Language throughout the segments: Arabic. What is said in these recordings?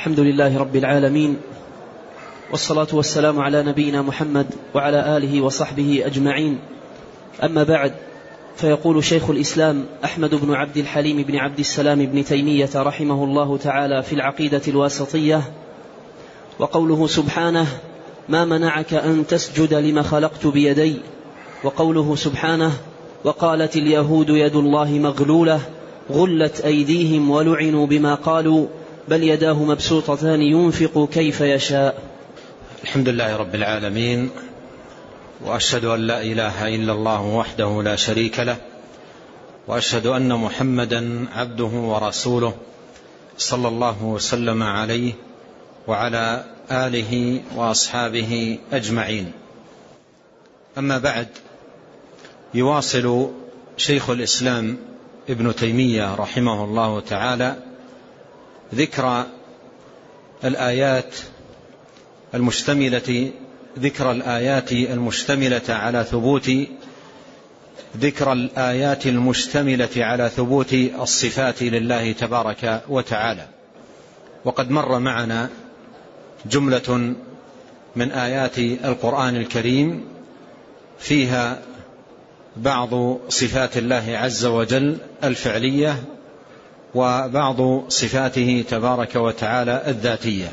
الحمد لله رب العالمين والصلاة والسلام على نبينا محمد وعلى آله وصحبه أجمعين. أما بعد فيقول شيخ الإسلام أحمد بن عبد الحليم بن عبد السلام بن تيمية رحمه الله تعالى في العقيدة الواسطية وقوله سبحانه ما منعك أن تسجد لما خلقت بيدي؟ وقوله سبحانه وقالت اليهود يد الله مغلولة غلت أيديهم ولعنوا بما قالوا؟ بل يداه مبسوطتان ينفق كيف يشاء. الحمد لله رب العالمين وأشهد أن لا إله إلا الله وحده لا شريك له وأشهد أن محمدا عبده ورسوله صلى الله وسلم عليه وعلى آله وأصحابه أجمعين. أما بعد يواصل شيخ الإسلام ابن تيمية رحمه الله تعالى ذكر الآيات المشتملة ذكر الآيات المشتملة على ثبوت ذكر الآيات المشتملة على ثبوت الصفات لله تبارك وتعالى. وقد مر معنا جملة من آيات القرآن الكريم فيها بعض صفات الله عز وجل الفعلية وبعض صفاته تبارك وتعالى الذاتية.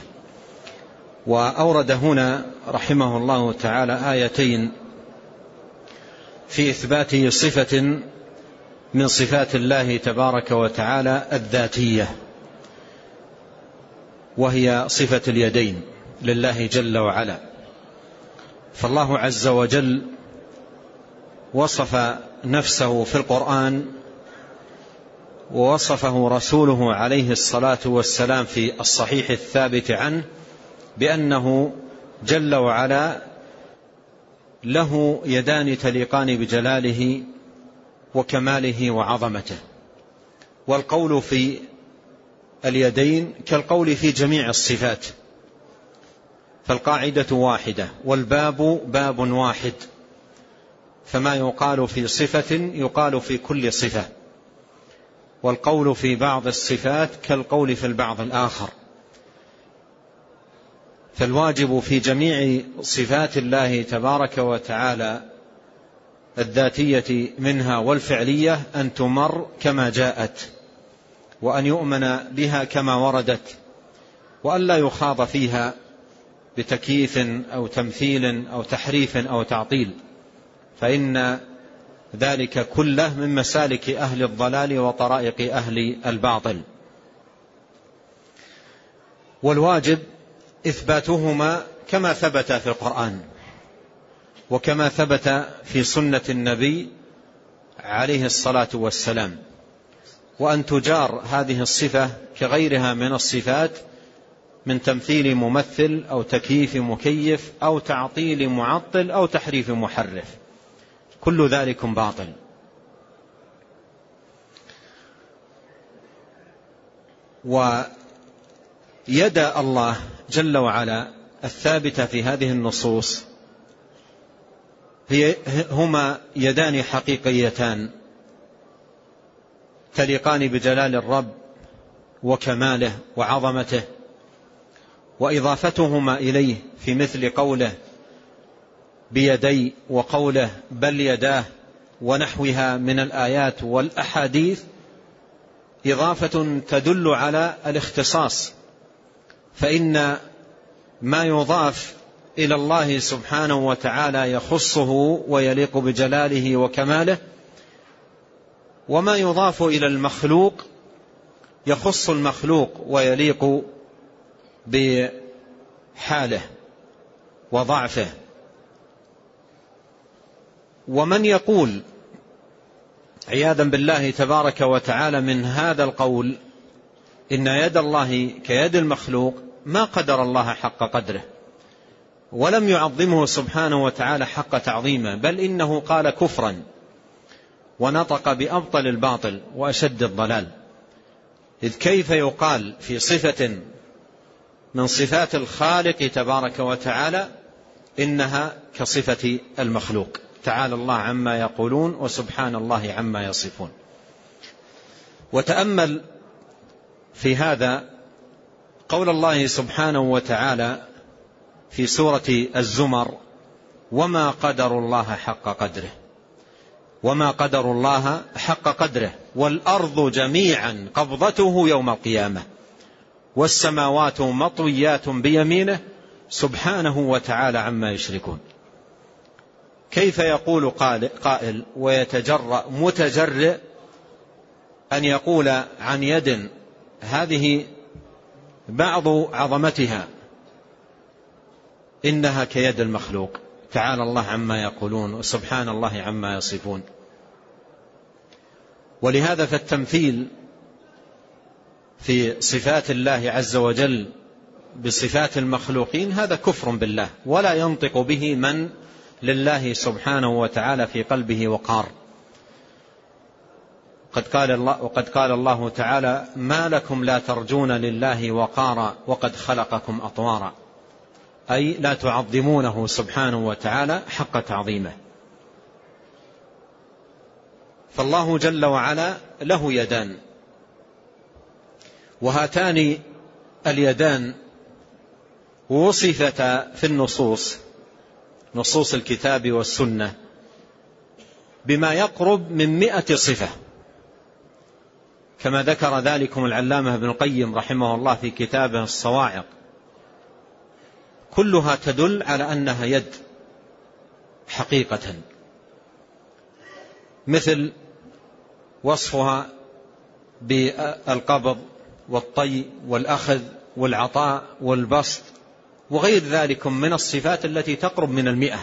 وأورد هنا رحمه الله تعالى آيتين في إثبات صفة من صفات الله تبارك وتعالى الذاتية وهي صفة اليدين لله جل وعلا. فالله عز وجل وصف نفسه في القرآن ووصفه رسوله عليه الصلاة والسلام في الصحيح الثابت عنه بأنه جل وعلا له يدان تليقان بجلاله وكماله وعظمته. والقول في اليدين كالقول في جميع الصفات. فالقاعدة واحدة والباب باب واحد. فما يقال في صفة يقال في كل صفة. والقول في بعض الصفات كالقول في البعض الآخر. فالواجب في جميع صفات الله تبارك وتعالى الذاتية منها والفعلية أن تمر كما جاءت وأن يؤمن بها كما وردت وأن لا يخاض فيها بتكييف أو تمثيل أو تحريف أو تعطيل. فإن ذلك كله من مسالك أهل الضلال وطرائق أهل الباطل. والواجب إثباتهما كما ثبت في القرآن وكما ثبت في سنة النبي عليه الصلاة والسلام. وأن تجار هذه الصفة كغيرها من الصفات من تمثيل ممثل أو تكييف مكيف أو تعطيل معطل أو تحريف محرف. كل ذلك باطل. ويد الله جل وعلا الثابتة في هذه النصوص. هي هما يدان حقيقيتان. تليقان بجلال الرب وكماله وعظمته وإضافتهما إليه في مثل قوله بيدي وقوله بل يداه ونحوها من الآيات والأحاديث إضافة تدل على الاختصاص فإن ما يضاف إلى الله سبحانه وتعالى يخصه ويليق بجلاله وكماله وما يضاف إلى المخلوق يخص المخلوق ويليق بحاله وضعفه. ومن يقول عياذا بالله تبارك وتعالى من هذا القول إن يد الله كيد المخلوق ما قدر الله حق قدره ولم يعظمه سبحانه وتعالى حق تعظيمه بل إنه قال كفرا ونطق بأبطل الباطل وأشد الضلال. إذ كيف يقال في صفة من صفات الخالق تبارك وتعالى إنها كصفة المخلوق؟ تعالى الله عما يقولون وسبحان الله عما يصفون. وتأمل في هذا قول الله سبحانه وتعالى في سورة الزمر وما قدر الله حق قدره وما قدر الله حق قدره والأرض جميعا قبضته يوم القيامة والسماوات مطويات بيمينه سبحانه وتعالى عما يشركون. كيف يقول قائل ويتجرأ متجرئ أن يقول عن يد هذه بعض عظمتها إنها كيد المخلوق. تعالى الله عما يقولون وسبحان الله عما يصفون. ولهذا فالتمثيل في صفات الله عز وجل بصفات المخلوقين هذا كفر بالله ولا ينطق به من لله سبحانه وتعالى في قلبه وقار. قد قال الله وقد قال الله تعالى ما لكم لا ترجون لله وقارا وقد خلقكم أطوارا. أي لا تعظمونه سبحانه وتعالى حق تعظيمه. فالله جل وعلا له يدان. وهاتان اليدان وصفتا في النصوص. نصوص الكتاب والسنة بما يقرب من مئة صفة. كما ذكر ذلكم العلامة ابن القيم رحمه الله في كتابه الصواعق. كلها تدل على أنها يد حقيقة. مثل وصفها بالقبض والطي والأخذ والعطاء والبسط وغير ذلك من الصفات التي تقرب من المئة.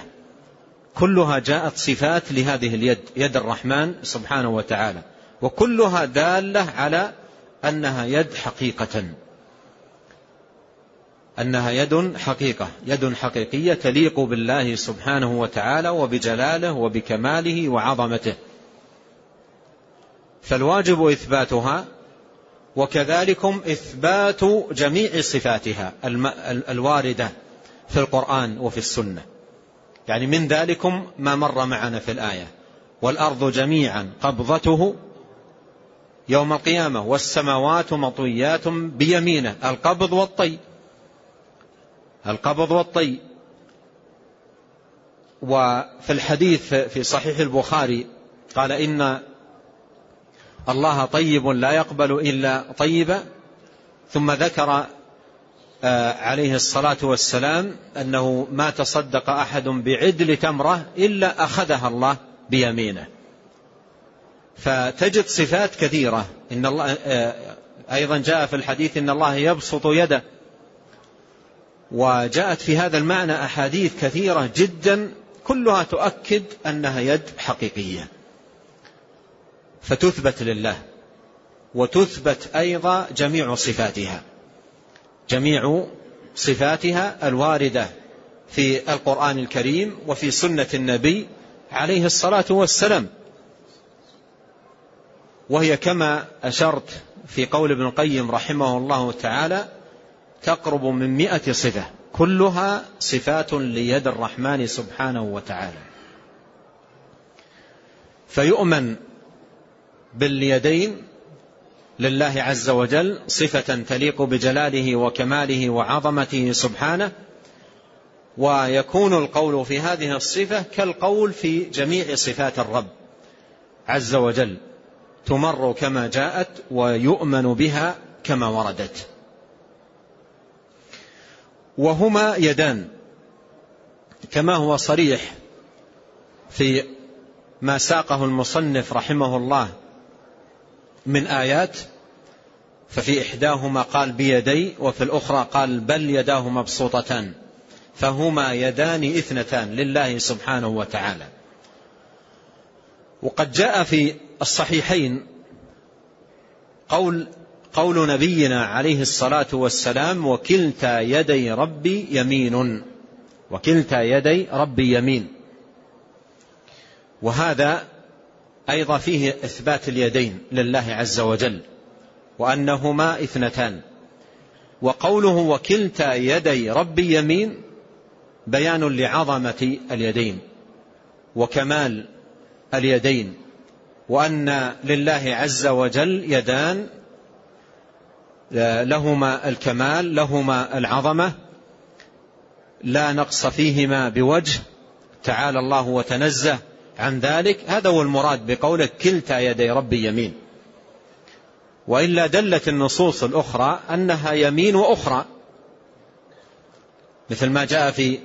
كلها جاءت صفات لهذه اليد يد الرحمن سبحانه وتعالى. وكلها دالة على أنها يد حقيقة. أنها يد حقيقة يد حقيقية تليق بالله سبحانه وتعالى وبجلاله وبكماله وعظمته. فالواجب إثباتها وكذلكم إثبات جميع صفاتها الواردة في القرآن وفي السنة. يعني من ذلكم ما مر معنا في الآية. والأرض جميعا قبضته يوم القيامة والسماوات مطويات بيمينه. القبض والطي. القبض والطي. وفي الحديث في صحيح البخاري قال إن الله طيب لا يقبل إلا طيبا ثم ذكر آه، عليه الصلاة والسلام أنه ما تصدق أحد بعدل تمرة إلا أخذها الله بيمينه. فتجد صفات كثيرة. إن الله آه، أيضا جاء في الحديث إن الله يبسط يده. وجاءت في هذا المعنى أحاديث كثيرة جدا كلها تؤكد أنها يد حقيقية. فتثبت لله وتثبت أيضا جميع صفاتها. جميع صفاتها الواردة في القرآن الكريم وفي سنة النبي عليه الصلاة والسلام. وهي كما أشرت في قول ابن القيم رحمه الله تعالى تقرب من مئة صفة كلها صفات ليد الرحمن سبحانه وتعالى. فيؤمن باليدين لله عز وجل صفة تليق بجلاله وكماله وعظمته سبحانه ويكون القول في هذه الصفة كالقول في جميع صفات الرب عز وجل تمر كما جاءت ويؤمن بها كما وردت. وهما يدان كما هو صريح في ما ساقه المصنف رحمه الله من آيات ففي إحداهما قال بيدي وفي الأخرى قال بل يداه مبسوطتان فهما يدان إثنتان لله سبحانه وتعالى. وقد جاء في الصحيحين قول قول نبينا عليه الصلاة والسلام وكلتا يدي ربي يمين وكلتا يدي ربي يمين وهذا أيضا فيه إثبات اليدين لله عز وجل وأنهما إثنتان. وقوله وكلتا يدي ربي يمين بيان لعظمة اليدين وكمال اليدين وأن لله عز وجل يدان لهما الكمال لهما العظمة. لا نقص فيهما بوجه تعالى الله وتنزه. عن ذلك هذا هو المراد بقوله كلتا يدي ربي يمين. وإلا دلت النصوص الأخرى أنها يمين وأخرى. مثل ما جاء في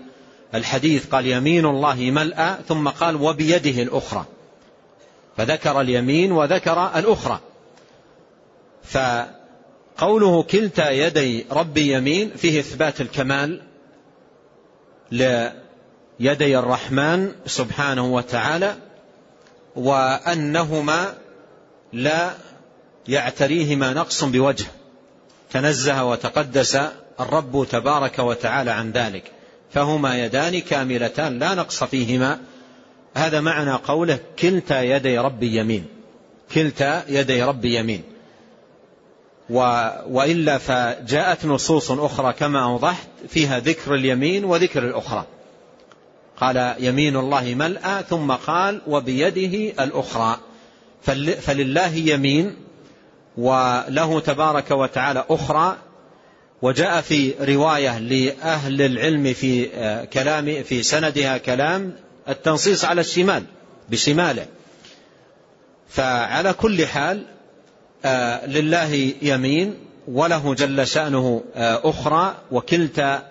الحديث قال يمين الله ملأ ثم قال وبيده الأخرى. فذكر اليمين وذكر الأخرى. فقوله كلتا يدي ربي يمين فيه إثبات الكمال ليدي الرحمن سبحانه وتعالى وأنهما لا يعتريهما نقص بوجه. تنزه وتقدس الرب تبارك وتعالى عن ذلك. فهما يدان كاملتان لا نقص فيهما. هذا معنى قوله كلتا يدي ربي يمين. كلتا يدي ربي يمين. وإلا فجاءت نصوص أخرى كما أوضحت فيها ذكر اليمين وذكر الأخرى. قال يمين الله ملأ ثم قال وبيده الأخرى. فلله يمين وله تبارك وتعالى أخرى. وجاء في رواية لأهل العلم في آه، كلام في سندها كلام التنصيص على الشمال بشماله. فعلى كل حال آه، لله يمين وله جل شأنه آه، أخرى وكلتا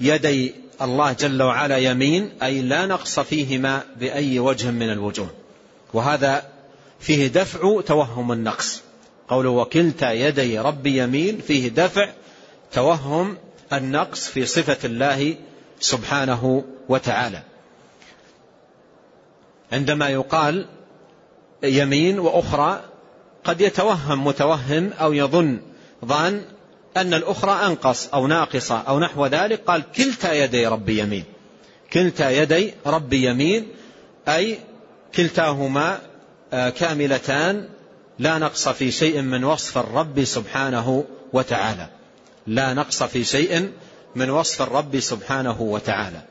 يدي الله جل وعلا يمين أي لا نقص فيهما بأي وجه من الوجوه. وهذا فيه دفع توهم النقص. قوله وكلتا يدي ربي يمين فيه دفع توهم النقص في صفة الله سبحانه وتعالى. عندما يقال يمين وأخرى قد يتوهم متوهم أو يظن ظان أن الأخرى أنقص أو ناقصة أو نحو ذلك. قال كلتا يدي ربي يمين. كلتا يدي ربي يمين أي كلتاهما آه، كاملتان. لا نقص في شيء من وصف الرب سبحانه وتعالى. لا نقص في شيء من وصف الرب سبحانه وتعالى.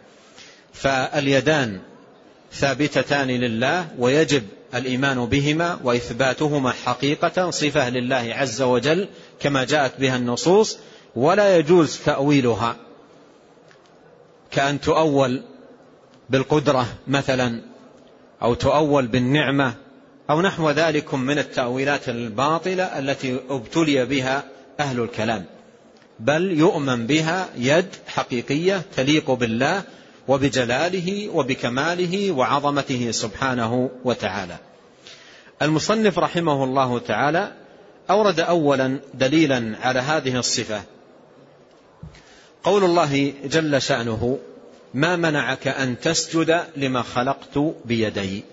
فاليدان ثابتتان لله ويجب الإيمان بهما وإثباتهما حقيقة صفة لله عز وجل كما جاءت بها النصوص ولا يجوز تأويلها. كأن تؤول بالقدرة مثلا أو تؤول بالنعمة أو نحو ذلك من التأويلات الباطلة التي ابتلي بها أهل الكلام. بل يؤمن بها يد حقيقية تليق بالله وبجلاله وبكماله وعظمته سبحانه وتعالى. المصنف رحمه الله تعالى أورد أولا دليلا على هذه الصفة. قول الله جل شأنه ما منعك أن تسجد لما خلقت بيدي؟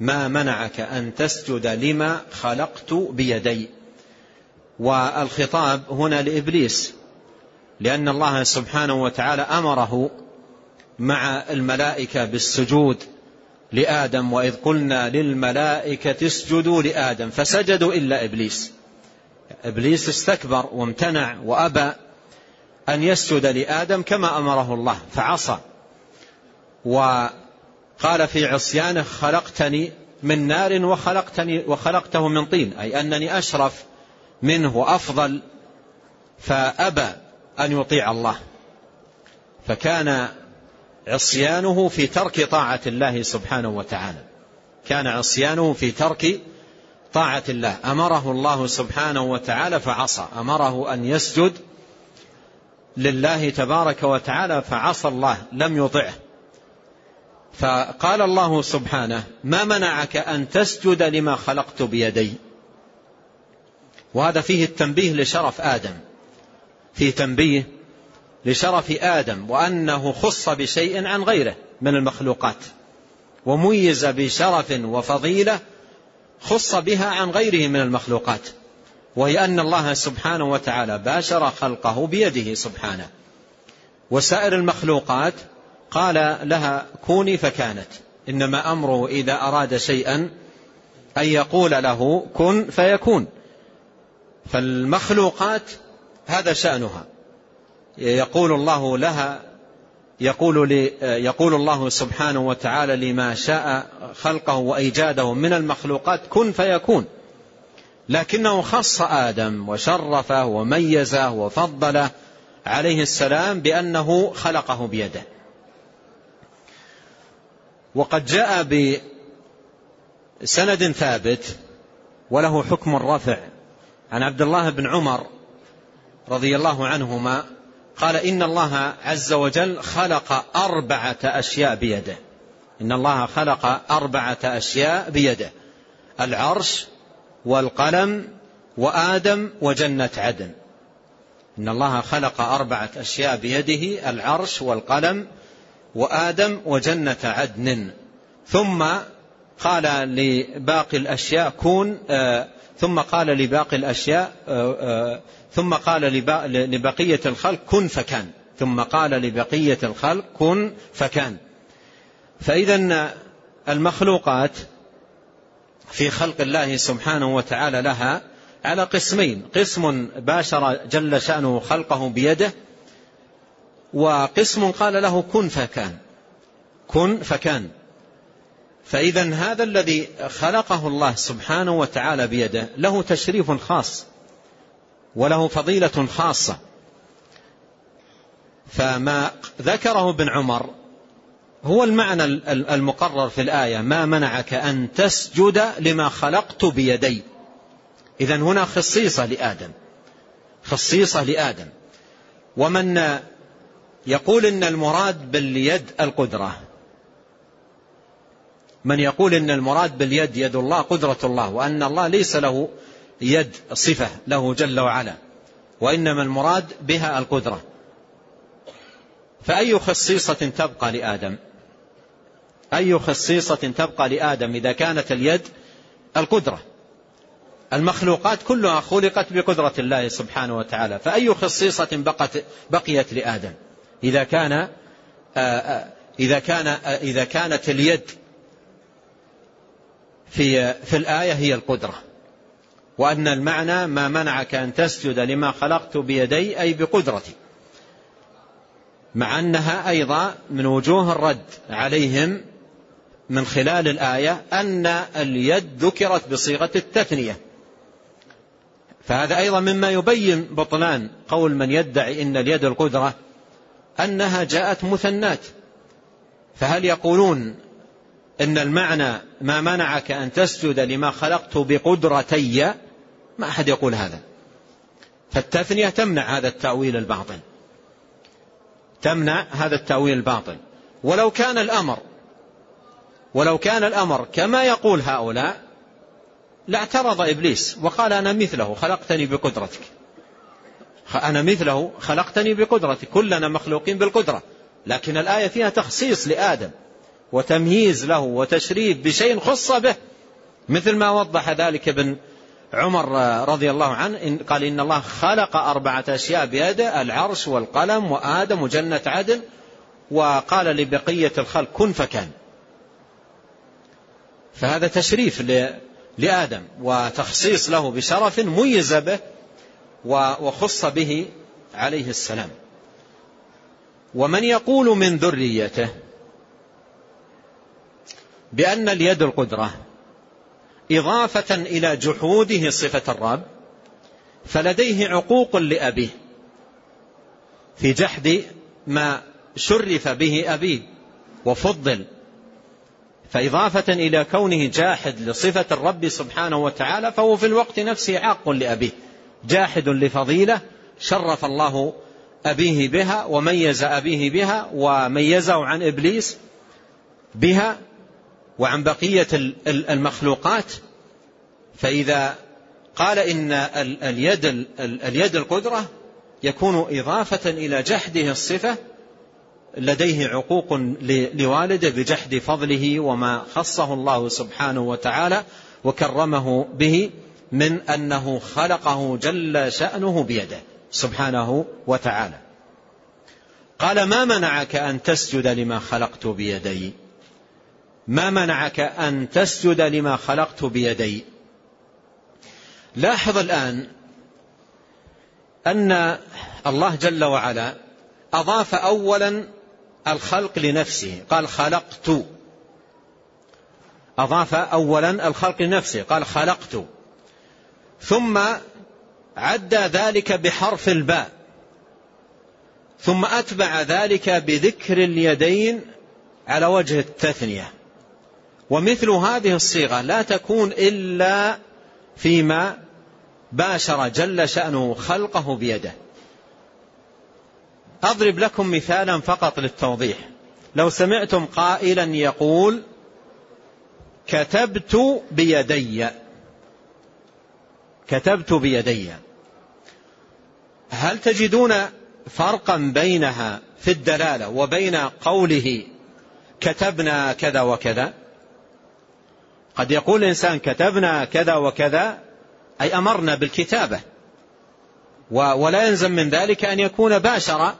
ما منعك أن تسجد لما خلقت بيدي؟ والخطاب هنا لإبليس لأن الله سبحانه وتعالى أمره مع الملائكة بالسجود لآدم وإذ قلنا للملائكة اسجدوا لآدم فسجدوا إلا إبليس. إبليس استكبر وامتنع وأبى أن يسجد لآدم كما أمره الله فعصى. وقال في عصيانه خلقتني من نار وخلقتني وخلقته من طين. أي أنني أشرف منه وأفضل فأبى أن يطيع الله. فكان عصيانه في ترك طاعة الله سبحانه وتعالى. كان عصيانه في ترك طاعة الله. أمره الله سبحانه وتعالى فعصى. أمره أن يسجد لله تبارك وتعالى فعصى الله. لم يطعه. فقال الله سبحانه ما منعك أن تسجد لما خلقت بيدي؟ وهذا فيه التنبيه لشرف آدم. فيه تنبيه لشرف آدم وأنه خص بشيء عن غيره من المخلوقات وميز بشرف وفضيلة خص بها عن غيره من المخلوقات وهي أن الله سبحانه وتعالى باشر خلقه بيده سبحانه. وسائر المخلوقات قال لها كوني فكانت إنما أمره إذا أراد شيئا أن يقول له كن فيكون. فالمخلوقات هذا شأنها. يقول الله لها يقول, يقول الله سبحانه وتعالى لما شاء خلقه وإيجاده من المخلوقات كن فيكون. لكنه خص آدم وشرفه وميزه وفضله عليه السلام بأنه خلقه بيده. وقد جاء بسند ثابت وله حكم الرفع عن عبد الله بن عمر رضي الله عنهما قال إن الله عز وجل خلق أربعة أشياء بيده. إن الله خلق أربعة أشياء بيده. العرش والقلم وآدم وجنة عدن. إن الله خلق أربعة أشياء بيده العرش والقلم وآدم وجنة عدن. ثم قال لباقي الأشياء كون آه ثم قال لباقي الأشياء آه آه ثم قال لبقية الخلق كن فكان. ثم قال لبقية الخلق كن فكان. فإذا المخلوقات في خلق الله سبحانه وتعالى لها على قسمين. قسم باشر جل شأنه خلقه بيده وقسم قال له كن فكان. كن فكان. فإذا هذا الذي خلقه الله سبحانه وتعالى بيده له تشريف خاص. وله فضيلة خاصة. فما ذكره ابن عمر هو المعنى المقرر في الآية. ما منعك أن تسجد لما خلقت بيدي. إذا هنا خصيصة لآدم. خصيصة لآدم. ومن يقول إن المراد باليد القدرة. من يقول إن المراد باليد يد الله قدرة الله وأن الله ليس له يد صفة له جل وعلا وإنما المراد بها القدرة. فأي خصيصة تبقى لآدم؟ أي خصيصة تبقى لآدم إذا كانت اليد القدرة؟ المخلوقات كلها خلقت بقدرة الله سبحانه وتعالى فأي خصيصة بقت بقيت لآدم؟ إذا كان آه، آه، إذا كان آه، إذا كانت اليد في في الآية هي القدرة. وأن المعنى ما منعك أن تسجد لما خلقت بيدي أي بقدرتي. مع أنها أيضا من وجوه الرد عليهم من خلال الآية أن اليد ذكرت بصيغة التثنية. فهذا أيضا مما يبين بطلان قول من يدعي إن اليد القدرة أنها جاءت مثنات. فهل يقولون إن المعنى ما منعك أن تسجد لما خلقت بقدرتي ما أحد يقول هذا. فالتثنية تمنع هذا التأويل الباطل. تمنع هذا التأويل الباطل. ولو كان الأمر ولو كان الأمر كما يقول هؤلاء لاعترض إبليس وقال أنا مثله خلقتني بقدرتك. أنا مثله خلقتني بقدرتك. كلنا مخلوقين بالقدرة. لكن الآية فيها تخصيص لآدم وتمييز له وتشريف بشيء خص به. مثل ما وضح ذلك ابن عمر رضي الله عنه قال إن الله خلق أربعة أشياء بيده العرش والقلم وآدم وجنة عدن وقال لبقية الخلق كن فكان. فهذا تشريف لآدم وتخصيص له بشرف ميز به وخص به عليه السلام. ومن يقول من ذريته؟ بأن اليد القدرة. إضافة إلى جحوده صفة الرب فلديه عقوق لأبيه في جحد ما شرف به أبيه وفضل فإضافة إلى كونه جاحد لصفة الرب سبحانه وتعالى فهو في الوقت نفسه عاق لأبيه جاحد لفضيلة شرف الله أبيه بها وميز أبيه بها وميزه عن إبليس بها وعن بقية المخلوقات فإذا قال إن اليد اليد القدرة يكون إضافة إلى جحده الصفة لديه عقوق لوالده بجحد فضله وما خصه الله سبحانه وتعالى وكرمه به من أنه خلقه جل شأنه بيده سبحانه وتعالى. قال ما منعك أن تسجد لما خلقت بيدي؟ ما منعك أن تسجد لما خلقت بيدي؟ لاحظ الآن أن الله جل وعلا أضاف أولا الخلق لنفسه قال خلقت. أضاف أولا الخلق لنفسه قال خلقت. ثم عدى ذلك بحرف الباء. ثم أتبع ذلك بذكر اليدين على وجه التثنية. ومثل هذه الصيغة لا تكون إلا فيما باشر جل شأنه خلقه بيده. أضرب لكم مثالا فقط للتوضيح. لو سمعتم قائلا يقول كتبت بيدي. كتبت بيدي. هل تجدون فرقا بينها في الدلالة وبين قوله كتبنا كذا وكذا قد يقول الإنسان كتبنا كذا وكذا أي أمرنا بالكتابة. ولا يلزم من ذلك أن يكون باشر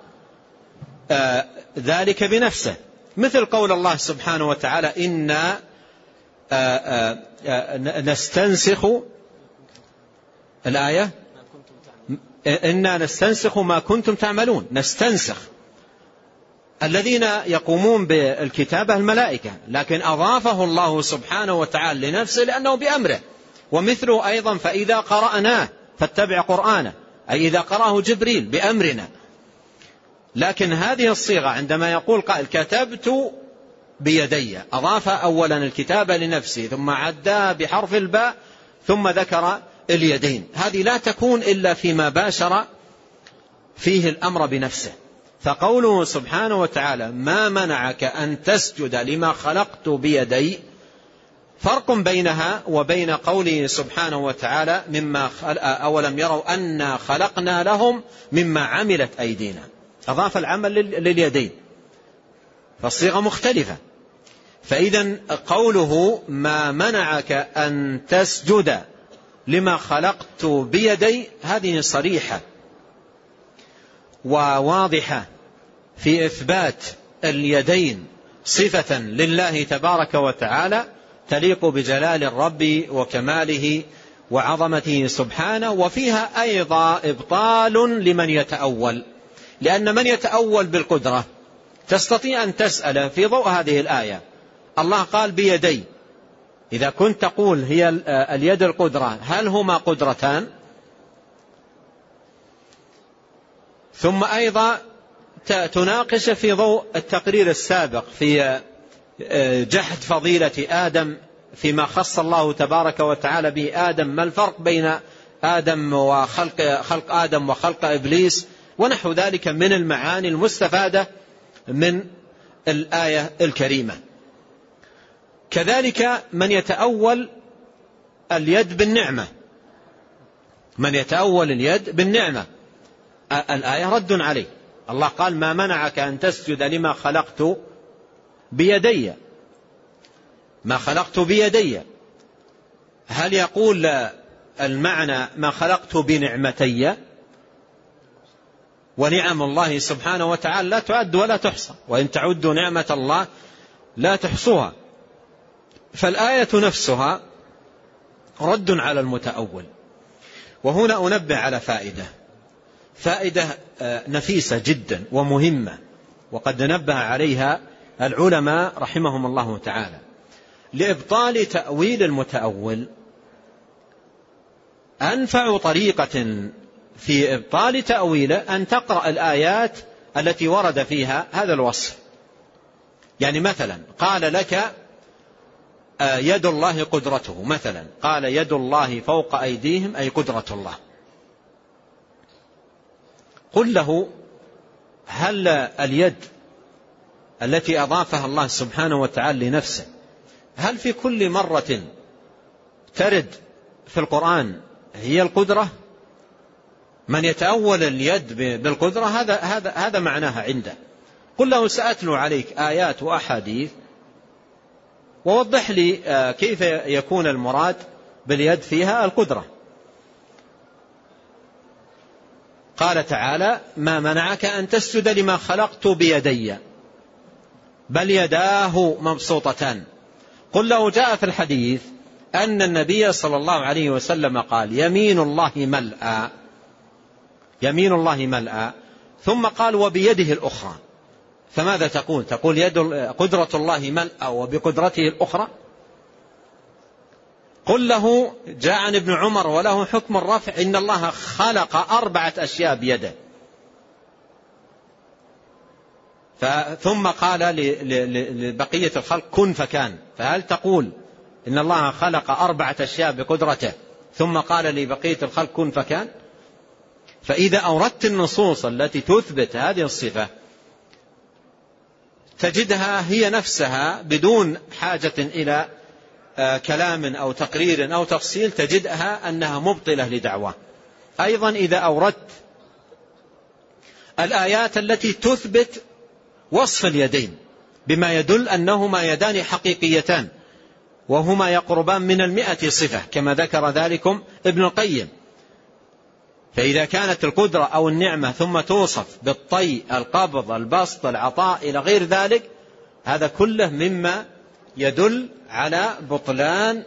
آه، ذلك بنفسه. مثل قول الله سبحانه وتعالى إنا آه، آه، نستنسخ الآية. إنا نستنسخ ما كنتم تعملون. نستنسخ. الذين يقومون بالكتابة الملائكة لكن أضافه الله سبحانه وتعالى لنفسه لأنه بأمره. ومثله أيضا فإذا قرأناه فاتبع قرآنه أي إذا قرأه جبريل بأمرنا. لكن هذه الصيغة عندما يقول قائل كتبت بيدي أضاف أولا الكتابة لنفسه ثم عداه بحرف الباء ثم ذكر اليدين. هذه لا تكون إلا فيما باشر فيه الأمر بنفسه. فقوله سبحانه وتعالى ما منعك أن تسجد لما خلقت بيدي؟ فرق بينها وبين قوله سبحانه وتعالى مما أولم يروا أنا خلقنا لهم مما عملت أيدينا. أضاف العمل لليدين. فالصيغة مختلفة. فإذا قوله ما منعك أن تسجد لما خلقت بيدي؟ هذه صريحة. وواضحة. في إثبات اليدين صفة لله تبارك وتعالى تليق بجلال الرب وكماله وعظمته سبحانه وفيها أيضا إبطال لمن يتأول. لأن من يتأول بالقدرة تستطيع أن تسأل في ضوء هذه الآية. الله قال بيدي. إذا كنت تقول هي اليد القدرة هل هما قدرتان؟ ثم أيضا تناقش في ضوء التقرير السابق في آه، جحد فضيلة آدم فيما خص الله تبارك وتعالى به. آدم ما الفرق بين آدم وخلق خلق آدم وخلق إبليس؟ ونحو ذلك من المعاني المستفادة من الآية الكريمة. كذلك من يتأول اليد بالنعمة. من يتأول اليد بالنعمة. الآية رد عليه. الله قال ما منعك أن تسجد لما خلقت بيدي. ما خلقت بيدي. هل يقول المعنى ما خلقت بنعمتي؟ ونعم الله سبحانه وتعالى لا تعد ولا تحصى. وإن تعدوا نعمة الله لا تحصوها. فالآية نفسها رد على المتأول. وهنا أنبه على فائدة. فائدة آه، نفيسة جدا ومهمة وقد نبه عليها العلماء رحمهم الله تعالى. لإبطال تأويل المتأول أنفع طريقة في إبطال تأويله أن تقرأ الآيات التي ورد فيها هذا الوصف. يعني مثلا قال لك آه، يد الله قدرته مثلا قال يد الله فوق أيديهم أي قدرة الله. قل له هل اليد التي أضافها الله سبحانه وتعالى لنفسه هل في كل مرة ترد في القرآن هي القدرة؟ من يتأول اليد بالقدرة هذا هذا هذا معناها عنده. قل له سأتلو عليك آيات وأحاديث ووضح لي آه، كيف يكون المراد باليد فيها القدرة. قال تعالى ما منعك أن تسجد لما خلقت بيدي. بل يداه مبسوطتان قل له جاء في الحديث أن النبي صلى الله عليه وسلم قال يمين الله ملأى. يمين الله ملأى. ثم قال وبيده الأخرى. فماذا تقول؟ تقول يد قدرة الله ملأى وبقدرته الأخرى؟ قل له جاء عن ابن عمر وله حكم الرفع إن الله خلق أربعة أشياء بيده. ثم قال لبقية الخلق كن فكان. فهل تقول إن الله خلق أربعة أشياء بقدرته ثم قال لبقية الخلق كن فكان؟ فإذا أوردت النصوص التي تثبت هذه الصفة تجدها هي نفسها بدون حاجة إلى كلام أو تقرير أو تفصيل تجدها أنها مبطلة لدعوة. أيضا إذا أوردت الآيات التي تثبت وصف اليدين بما يدل أنهما يدان حقيقيتان وهما يقربان من المئة صفة كما ذكر ذلكم ابن القيم. فإذا كانت القدرة أو النعمة ثم توصف بالطي القبض البسط العطاء إلى غير ذلك هذا كله مما يدل على بطلان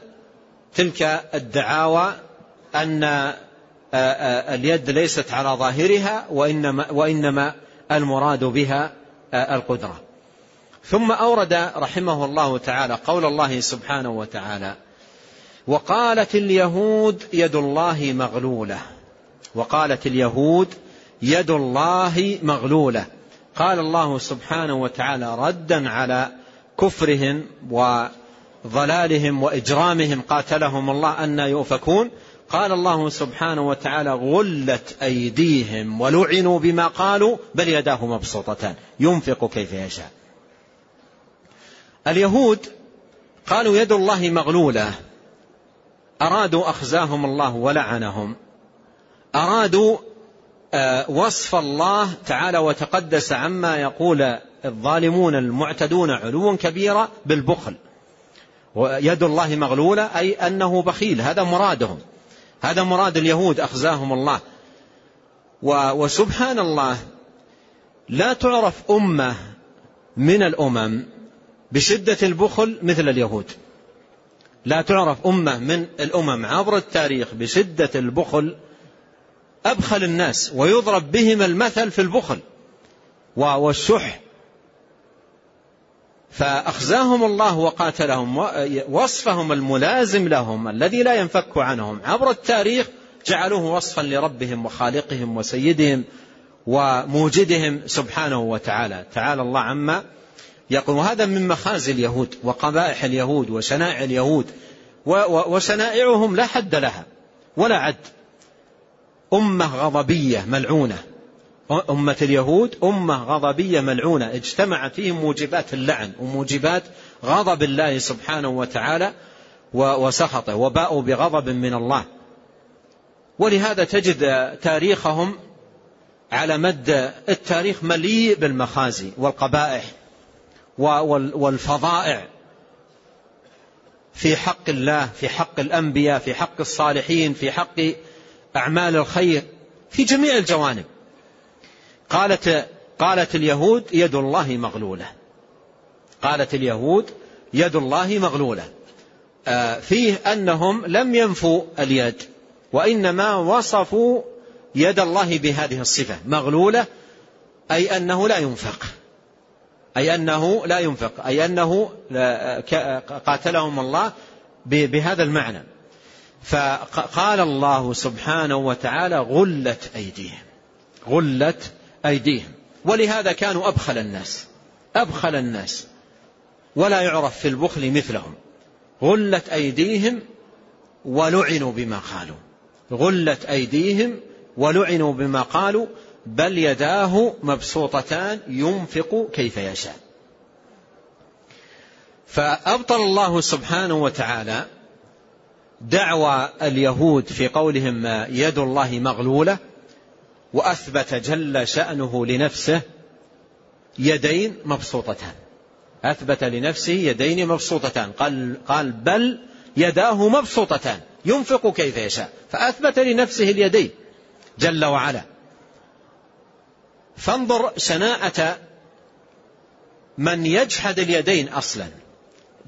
تلك الدعاوى أن اليد ليست على ظاهرها وإنما, وإنما المراد بها القدرة. ثم أورد رحمه الله تعالى قول الله سبحانه وتعالى وقالت اليهود يد الله مغلولة. وقالت اليهود يد الله مغلولة. قال الله سبحانه وتعالى ردا على كفرهم وضلالهم وإجرامهم قاتلهم الله أن يؤفكون. قال الله سبحانه وتعالى غلت أيديهم ولعنوا بما قالوا بل يداه مبسوطتان. ينفق كيف يشاء. اليهود قالوا يد الله مغلولة. أرادوا أخزاهم الله ولعنهم. أرادوا وصف الله تعالى وتقدس عما يقول الظالمون المعتدون علوا كبيرا بالبخل. ويد الله مغلولة أي أنه بخيل هذا مرادهم. هذا مراد اليهود أخزاهم الله. وسبحان الله لا تعرف أمة من الأمم بشدة البخل مثل اليهود. لا تعرف أمة من الأمم عبر التاريخ بشدة البخل أبخل الناس ويضرب بهم المثل في البخل والشح. فأخزاهم الله وقاتلهم وصفهم الملازم لهم الذي لا ينفك عنهم. عبر التاريخ جعلوه وصفا لربهم وخالقهم وسيدهم وموجدهم سبحانه وتعالى. تعالى الله عما يقول هذا من مخازي اليهود وقبائح اليهود وشنائع اليهود وشنائعهم لا حد لها ولا عد. أمة غضبية ملعونة. أمة اليهود أمة غضبية ملعونة. اجتمعت فيهم موجبات اللعن وموجبات غضب الله سبحانه وتعالى وسخطه وباءوا بغضب من الله. ولهذا تجد تاريخهم على مد التاريخ مليء بالمخازي والقبائح والفظائع. في حق الله في حق الأنبياء في حق الصالحين في حق أعمال الخير في جميع الجوانب. قالت قالت اليهود يد الله مغلولة. قالت اليهود يد الله مغلولة. آه، فيه أنهم لم ينفوا اليد وإنما وصفوا يد الله بهذه الصفة مغلولة أي أنه لا ينفق. أي أنه لا ينفق أي أنه قاتلهم الله بهذا المعنى. فقال الله سبحانه وتعالى غلت أيديهم. غلت أيديهم. ولهذا كانوا أبخل الناس. أبخل الناس. ولا يعرف في البخل مثلهم. غلت أيديهم ولعنوا بما قالوا. غلت أيديهم ولعنوا بما قالوا. بل يداه مبسوطتان ينفق كيف يشاء. فأبطل الله سبحانه وتعالى دعوى اليهود في قولهم يد الله مغلولة وأثبت جل شأنه لنفسه يدين مبسوطتان. أثبت لنفسه يدين مبسوطتان. قال, قال بل يداه مبسوطتان. ينفق كيف يشاء. فأثبت لنفسه اليدين جل وعلا. فانظر شناعة من يجحد اليدين أصلا.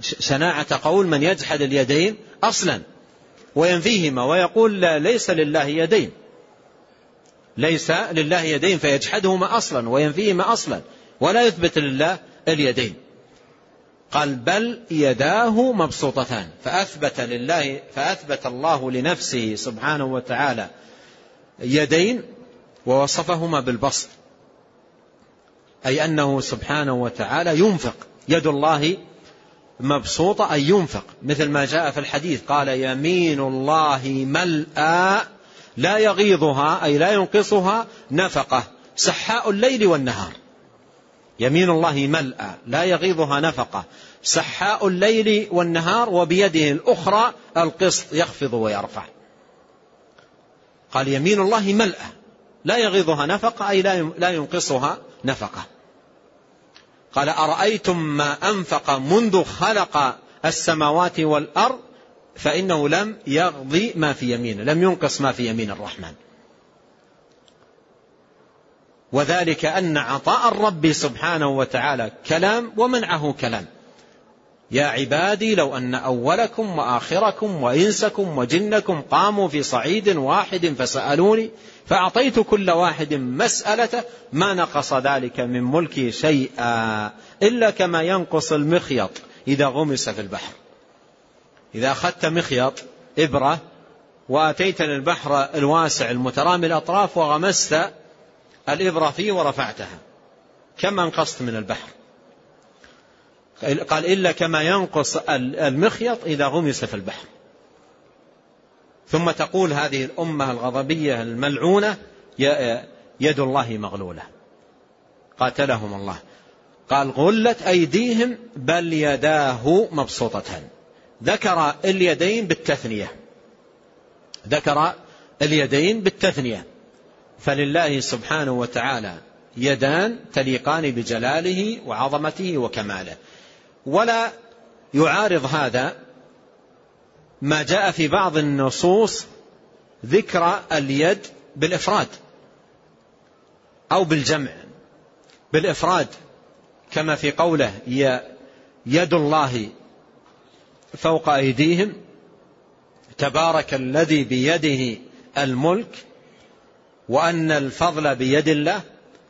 شناعة قول من يجحد اليدين أصلا. وينفيهما ويقول لا ليس لله يدين. ليس لله يدين فيجحدهما أصلا وينفيهما أصلا ولا يثبت لله اليدين. قال بل يداه مبسوطتان فأثبت لله فأثبت الله لنفسه سبحانه وتعالى يدين ووصفهما بالبسط أي أنه سبحانه وتعالى ينفق يد الله مبسوطة أي ينفق. مثل ما جاء في الحديث قال يمين الله ملأى لا يغيضها أي لا ينقصها نفقة. سحاء الليل والنهار. يمين الله ملأى لا يغيضها نفقة. سحاء الليل والنهار وبيده الأخرى القسط يخفض ويرفع. قال يمين الله ملأى لا يغيضها نفقة أي لا ينقصها نفقة. قال أرأيتم ما أنفق منذ خلق السماوات والأرض فإنه لم يغضي ما في يمينه لم ينقص ما في يمين الرحمن. وذلك أن عطاء الرب سبحانه وتعالى كلام ومنعه كلام. يا عبادي لو أن أولكم وآخركم وإنسكم وجنكم قاموا في صعيد واحد فسألوني فأعطيت كل واحد مسألة ما نقص ذلك من ملكي شيئا إلا كما ينقص المخيط إذا غمس في البحر. إذا أخذت مخيط إبرة وأتيت للبحر الواسع المترامي الأطراف وغمست الإبرة فيه ورفعتها. كم أنقصت من البحر؟ قال إلا كما ينقص المخيط إذا غمس في البحر. ثم تقول هذه الأمة الغضبية الملعونة يد الله مغلولة. قاتلهم الله. قال غلت أيديهم بل يداه مبسوطتان ذكر اليدين بالتثنية. ذكر اليدين بالتثنية. فلله سبحانه وتعالى يدان تليقان بجلاله وعظمته وكماله. ولا يعارض هذا ما جاء في بعض النصوص ذكر اليد بالإفراد أو بالجمع. بالإفراد كما في قوله يد الله فوق أيديهم تبارك الذي بيده الملك وأن الفضل بيد الله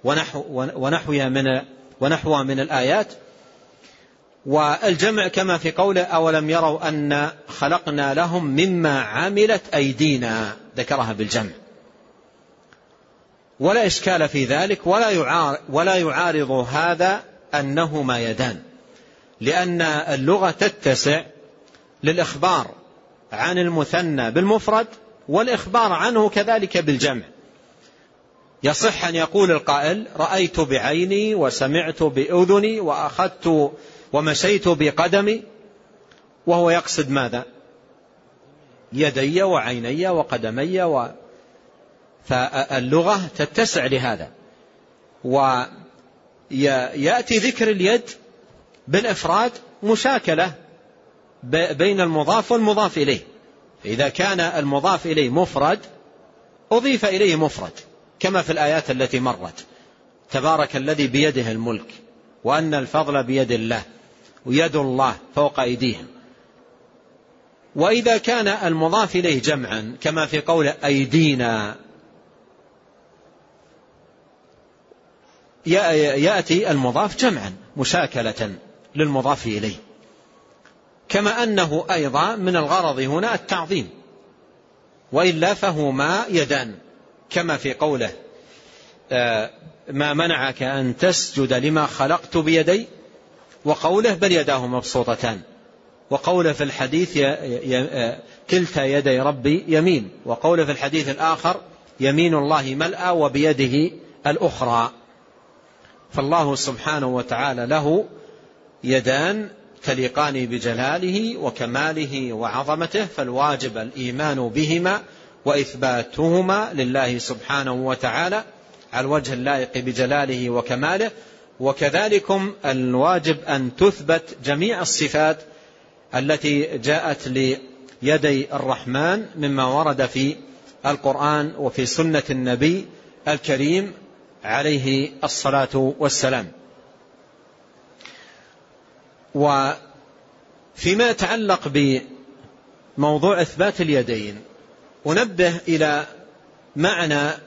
ونحو ونحوها من ونحوها من الآيات والجمع كما في قوله أولم يروا أن خلقنا لهم مما عملت أيدينا ذكرها بالجمع. ولا إشكال في ذلك ولا يعارض, ولا يعارض هذا أنهما يدان. لأن اللغة تتسع للإخبار عن المثنى بالمفرد والإخبار عنه كذلك بالجمع. يصح أن يقول القائل رأيت بعيني وسمعت بأذني وأخذت ومشيت بقدمي وهو يقصد ماذا؟ يدي وعيني وقدمي و... فاللغة تتسع لهذا. ويأتي ذكر اليد بالإفراد مشاكلة بين المضاف والمضاف إليه. إذا كان المضاف إليه مفرد أضيف إليه مفرد كما في الآيات التي مرت. تبارك الذي بيده الملك وأن الفضل بيد الله. ويد الله فوق أيديهم. وإذا كان المضاف إليه جمعا كما في قول أيدينا يأتي المضاف جمعا مشاكلة للمضاف إليه. كما أنه أيضا من الغرض هنا التعظيم. وإلا فهما يدان كما في قوله آه، ما منعك أن تسجد لما خلقت بيدي؟ وقوله بل يداه مبسوطتان. وقوله في الحديث آه، كلتا يدي ربي يمين. وقوله في الحديث الآخر يمين الله ملأى وبيده الأخرى. فالله سبحانه وتعالى له يدان تليقان بجلاله وكماله وعظمته فالواجب الإيمان بهما وإثباتهما لله سبحانه وتعالى على الوجه اللائق بجلاله وكماله وكذلكم الواجب أن تثبت جميع الصفات التي جاءت ليدي الرحمن مما ورد في القرآن وفي سنة النبي الكريم عليه الصلاة والسلام. وفيما يتعلق بموضوع إثبات اليدين أنبه إلى معنى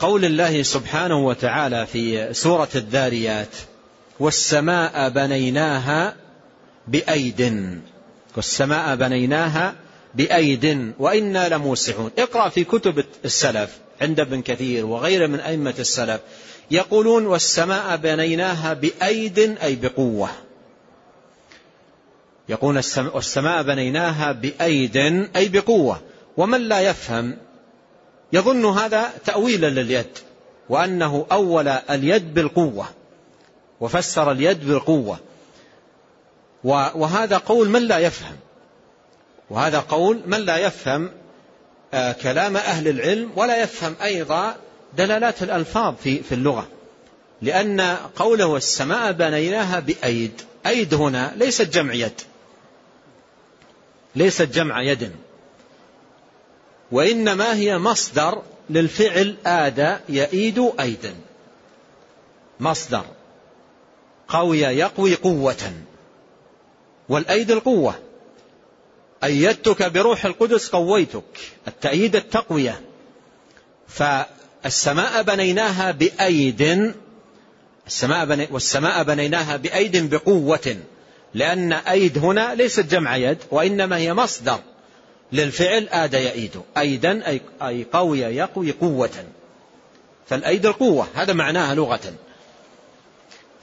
قول الله سبحانه وتعالى في سورة الذاريات والسماء بنيناها بأيد. والسماء بنيناها بأيد وإنا لموسعون. اقرأ في كتب السلف عند ابن كثير وغيره من أئمة السلف. يقولون والسماء بنيناها بأيد أي بقوة. يقول والسماء بنيناها بأيد أي بقوة. ومن لا يفهم يظن هذا تأويلا لليد وأنه أول اليد بالقوة وفسر اليد بالقوة. وهذا قول من لا يفهم وهذا قول من لا يفهم آه، كلام أهل العلم ولا يفهم أيضا دلالات الألفاظ في في اللغة. لأن قوله السماء بنيناها بأيد أيد هنا ليست جمع يد ليست جمع يد. وإنما هي مصدر للفعل آدى يئيد أيدا. مصدر. قوي يقوي قوة. والأيد القوة. أيدتك بروح القدس قويتك. التأييد التقوية. فالسماء بنيناها بأيد. السماء بني والسماء بنيناها بأيد بقوة. لأن أيد هنا ليست جمع يد وإنما هي مصدر. للفعل آد يأيد أيدا أي قوي يقوي قوة. فالأيد القوة هذا معناها لغة.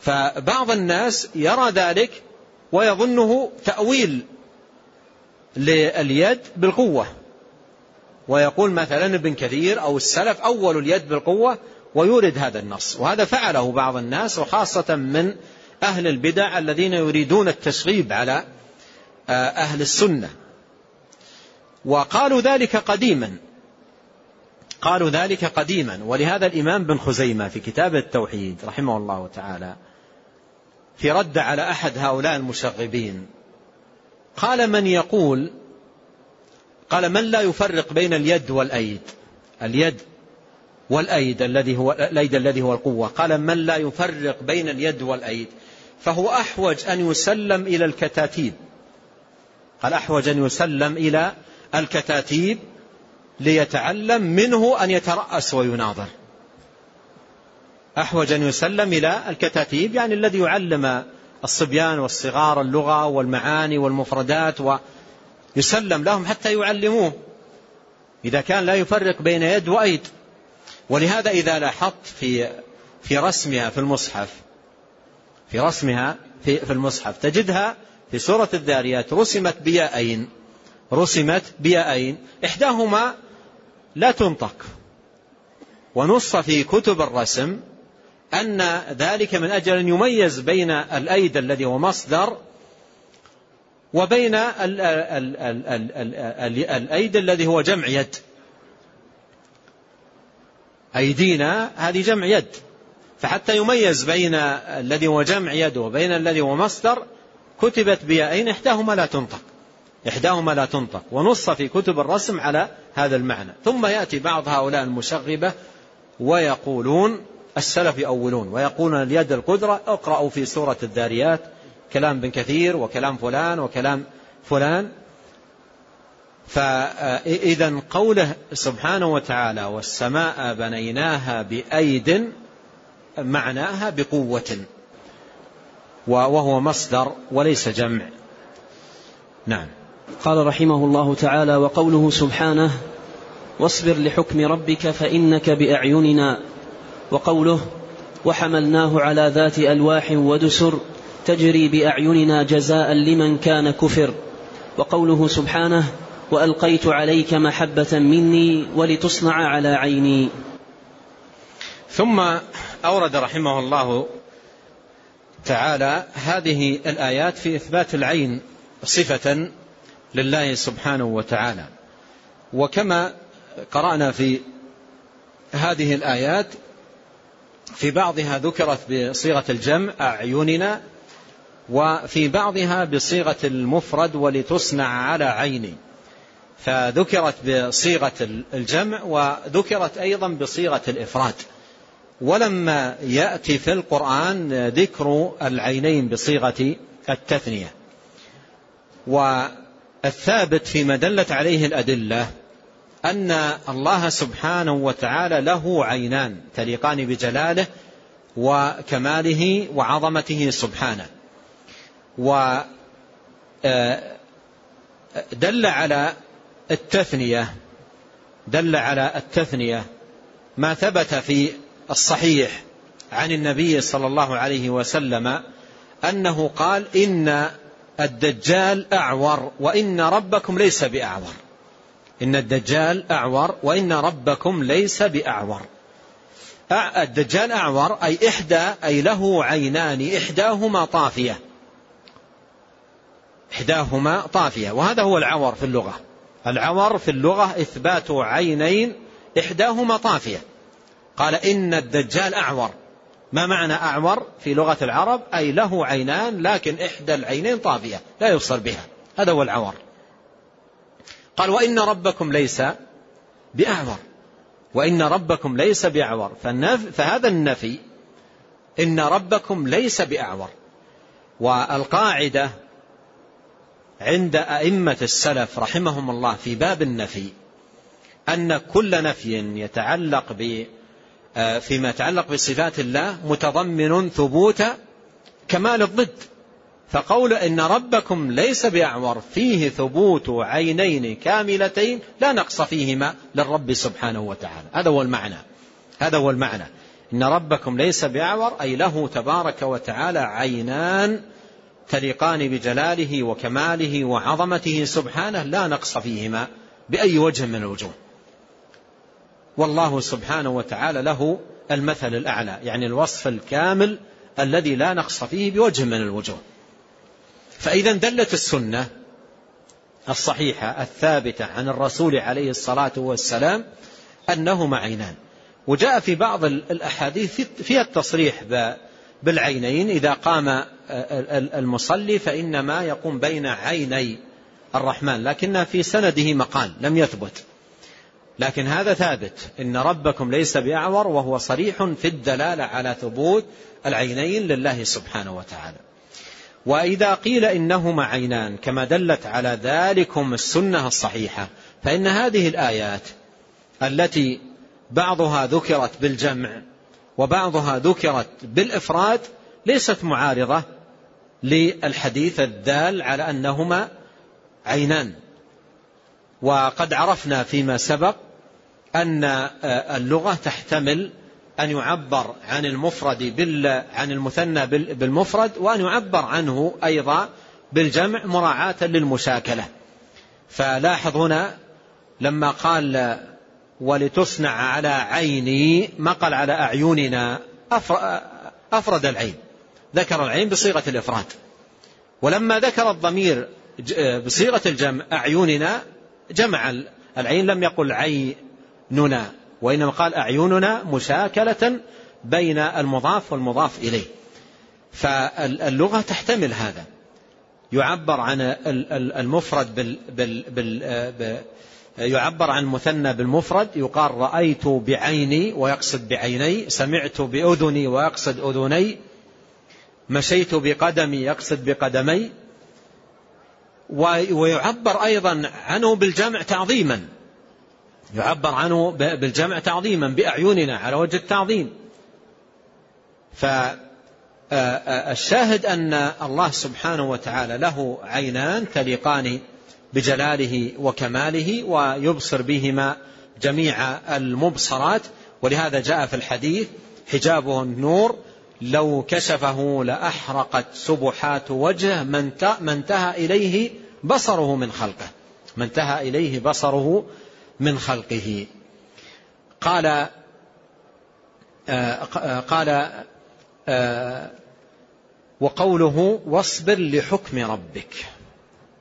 فبعض الناس يرى ذلك ويظنه تأويل لليد بالقوة. ويقول مثلا ابن كثير أو السلف أول اليد بالقوة ويورد هذا النص. وهذا فعله بعض الناس وخاصة من أهل البدع الذين يريدون التشغيب على آه، أهل السنة. وقالوا ذلك قديما. قالوا ذلك قديما. ولهذا الإمام بن خزيمة في كتاب التوحيد رحمه الله تعالى في رد على أحد هؤلاء المشغبين قال من يقول قال من لا يفرق بين اليد والأيد؟ اليد والأيد الذي هو الأيد الذي هو القوة. قال من لا يفرق بين اليد والأيد؟ فهو أحوج أن يسلم إلى الكتاتيب. قال أحوج أن يسلم إلى الكتاتيب ليتعلم منه أن يترأس ويناظر. أحوج أن يسلم إلى الكتاتيب يعني الذي يعلم الصبيان والصغار اللغة والمعاني والمفردات ويسلم لهم حتى يعلموه. إذا كان لا يفرق بين يد وأيد. ولهذا إذا لاحظت في في رسمها في المصحف في رسمها في, في المصحف تجدها في سورة الذاريات رسمت بيائين رسمت بيائين إحداهما لا تنطق. ونص في كتب الرسم أن ذلك من أجل أن يميز بين الأيد الذي هو مصدر وبين الأيد الذي هو جمع يد. أيدينا هذه جمع يد. فحتى يميز بين الذي هو جمع يد وبين الذي هو مصدر كتبت بيائين إحداهما لا تنطق. إحداهما لا تنطق ونص في كتب الرسم على هذا المعنى. ثم يأتي بعض هؤلاء المشغبة ويقولون السلف يؤولون ويقولون اليد القدرة اقرأوا في سورة الذاريات كلام بن كثير وكلام فلان وكلام فلان. فإذا قوله سبحانه وتعالى والسماء بنيناها بأيد معناها بقوة وهو مصدر وليس جمع. نعم. قال رحمه الله تعالى وقوله سبحانه واصبر لحكم ربك فإنك بأعيننا. وقوله وحملناه على ذات ألواح ودسر تجري بأعيننا جزاء لمن كان كفر. وقوله سبحانه وألقيت عليك محبة مني ولتصنع على عيني. ثم أورد رحمه الله تعالى هذه الآيات في إثبات العين صفة لله سبحانه وتعالى. وكما قرأنا في هذه الآيات في بعضها ذكرت بصيغة الجمع أعيننا وفي بعضها بصيغة المفرد ولتصنع على عيني. فذكرت بصيغة الجمع وذكرت أيضا بصيغة الإفراد. ولما يأتي في القرآن ذكر العينين بصيغة التثنية. والثابت فيما دلت عليه الأدلة أن الله سبحانه وتعالى له عينان تليقان بجلاله وكماله وعظمته سبحانه. ودل على التثنية دل على التثنية ما ثبت في الصحيح عن النبي صلى الله عليه وسلم أنه قال إن الدجال أعور وإن ربكم ليس بأعور. إن الدجال أعور وإن ربكم ليس بأعور. الدجال أعور أي إحدى أي له عينان إحداهما طافية. إحداهما طافية. وهذا هو العور في اللغة. العور في اللغة إثبات عينين إحداهما طافية. قال إن الدجال أعور. ما معنى أعور في لغة العرب؟ أي له عينان لكن إحدى العينين طافية لا يبصر بها. هذا هو العور قال وإن ربكم ليس بأعور. وإن ربكم ليس بأعور. فهذا النفي إن ربكم ليس بأعور. والقاعدة عند أئمة السلف رحمهم الله في باب النفي أن كل نفي يتعلق ب آه، فيما يتعلق بصفات الله متضمن ثبوت كمال الضد. فقول إن ربكم ليس بأعور فيه ثبوت عينين كاملتين لا نقص فيهما للرب سبحانه وتعالى. هذا هو المعنى. هذا هو المعنى. إن ربكم ليس بأعور أي له تبارك وتعالى عينان تليقان بجلاله وكماله وعظمته سبحانه لا نقص فيهما بأي وجه من الوجوه. والله سبحانه وتعالى له المثل الأعلى يعني الوصف الكامل الذي لا نقص فيه بوجه من الوجوه. فإذا دلت السنة الصحيحة الثابتة عن الرسول عليه الصلاة والسلام أنهما عينان. وجاء في بعض الأحاديث فيها التصريح بالعينين إذا قام المصلي فإنما يقوم بين عيني الرحمن لكن في سنده مقال لم يثبت. لكن هذا ثابت. إن ربكم ليس بأعور وهو صريح في الدلالة على ثبوت العينين لله سبحانه وتعالى. وإذا قيل إنهما عينان كما دلت على ذلكم السنة الصحيحة فإن هذه الآيات التي بعضها ذكرت بالجمع وبعضها ذكرت بالإفراد ليست معارضة للحديث الدال على أنهما عينان. وقد عرفنا فيما سبق أن اللغة تحتمل أن يعبر عن المفرد بال عن المثنى بالمفرد وأن يعبر عنه أيضا بالجمع مراعاة للمشاكلة. فلاحظ هنا لما قال ولتصنع على عيني ما قال على أعيننا أفرد العين ذكر العين بصيغة الإفراد. ولما ذكر الضمير بصيغة الجمع أعيننا جمع العين لم يقل عيننا وإنما قال أعيننا مشاكلة بين المضاف والمضاف إليه. فاللغة تحتمل هذا. يعبر عن المفرد بال بال بال يعبر عن مثنى بالمفرد يقال رأيت بعيني ويقصد بعيني سمعت بأذني ويقصد أذني مشيت بقدمي يقصد بقدمي. ويعبر أيضا عنه بالجمع تعظيما. يعبر عنه بالجمع تعظيما بأعيننا على وجه التعظيم. فالشاهد أن الله سبحانه وتعالى له عينان تليقان بجلاله وكماله ويبصر بهما جميع المبصرات. ولهذا جاء في الحديث حجابه النور لو كشفه لأحرقت سبحات وجه من انتهى إليه بصره من خلقه. من انتهى إليه بصره من خلقه. قال آه، آه، قال آه، وقوله واصبر لحكم ربك.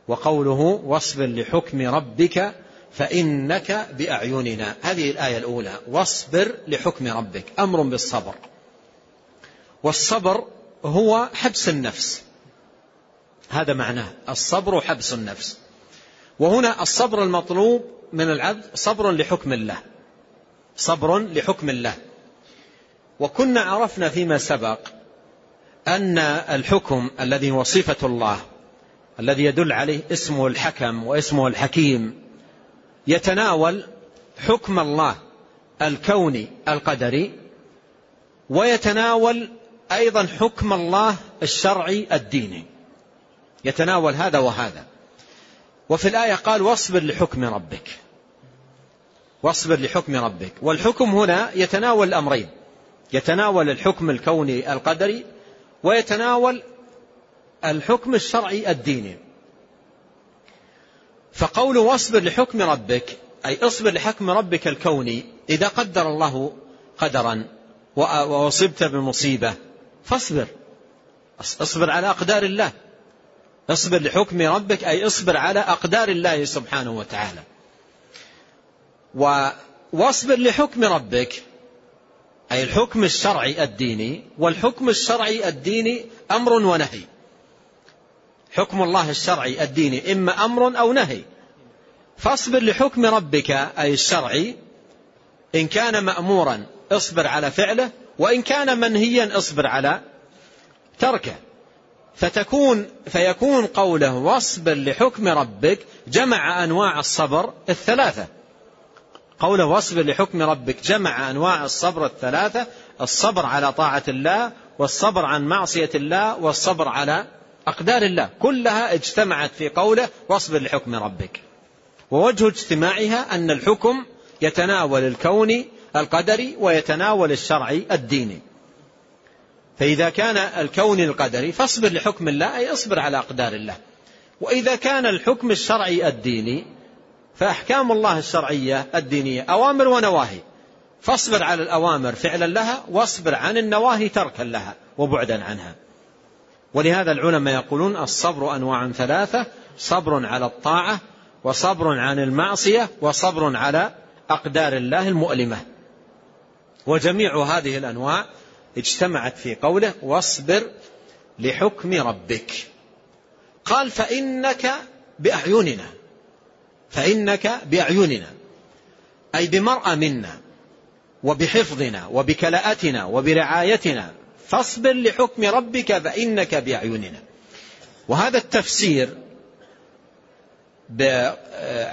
وقوله واصبر لحكم ربك فإنك بأعيننا. هذه الآية الأولى. واصبر لحكم ربك. أمر بالصبر. والصبر هو حبس النفس. هذا معناه الصبر حبس النفس. وهنا الصبر المطلوب من العبد صبر لحكم الله. صبر لحكم الله. وكنا عرفنا فيما سبق أن الحكم الذي هو صفة الله الذي يدل عليه اسمه الحكم واسمه الحكيم يتناول حكم الله الكوني القدري ويتناول أيضا حكم الله الشرعي الديني. يتناول هذا وهذا. وفي الآية قال واصبر لحكم ربك. واصبر لحكم ربك. والحكم هنا يتناول الأمرين. يتناول الحكم الكوني القدري ويتناول الحكم الشرعي الديني. فقوله واصبر لحكم ربك أي اصبر لحكم ربك الكوني إذا قدر الله قدرا وأصبت بمصيبة فاصبر. اصبر على أقدار الله. اصبر لحكم ربك أي اصبر على أقدار الله سبحانه وتعالى. واصبر لحكم ربك أي الحكم الشرعي الديني والحكم الشرعي الديني أمر ونهي. حكم الله الشرعي الديني إما أمر أو نهي. فاصبر لحكم ربك أي الشرعي إن كان مأمورا اصبر على فعله وإن كان منهيا اصبر على تركه. فتكون فيكون قوله واصبر لحكم ربك جمع أنواع الصبر الثلاثة. قوله واصبر لحكم ربك جمع أنواع الصبر الثلاثة الصبر على طاعة الله والصبر عن معصية الله والصبر على أقدار الله. كلها اجتمعت في قوله واصبر لحكم ربك. ووجه اجتماعها أن الحكم يتناول الكوني القدري ويتناول الشرعي الديني. فإذا كان الكون القدري فاصبر لحكم الله أي اصبر على أقدار الله. وإذا كان الحكم الشرعي الديني فأحكام الله الشرعية الدينية أوامر ونواهي. فاصبر على الأوامر فعلا لها واصبر عن النواهي تركا لها وبعدا عنها. ولهذا العلماء يقولون الصبر أنواع ثلاثة صبر على الطاعة وصبر عن المعصية وصبر على أقدار الله المؤلمة. وجميع هذه الأنواع اجتمعت في قوله واصبر لحكم ربك. قال فإنك بأعيننا فإنك بأعيننا أي بمرأى منا وبحفظنا وبكلاءتنا وبرعايتنا فاصبر لحكم ربك فإنك بأعيننا. وهذا التفسير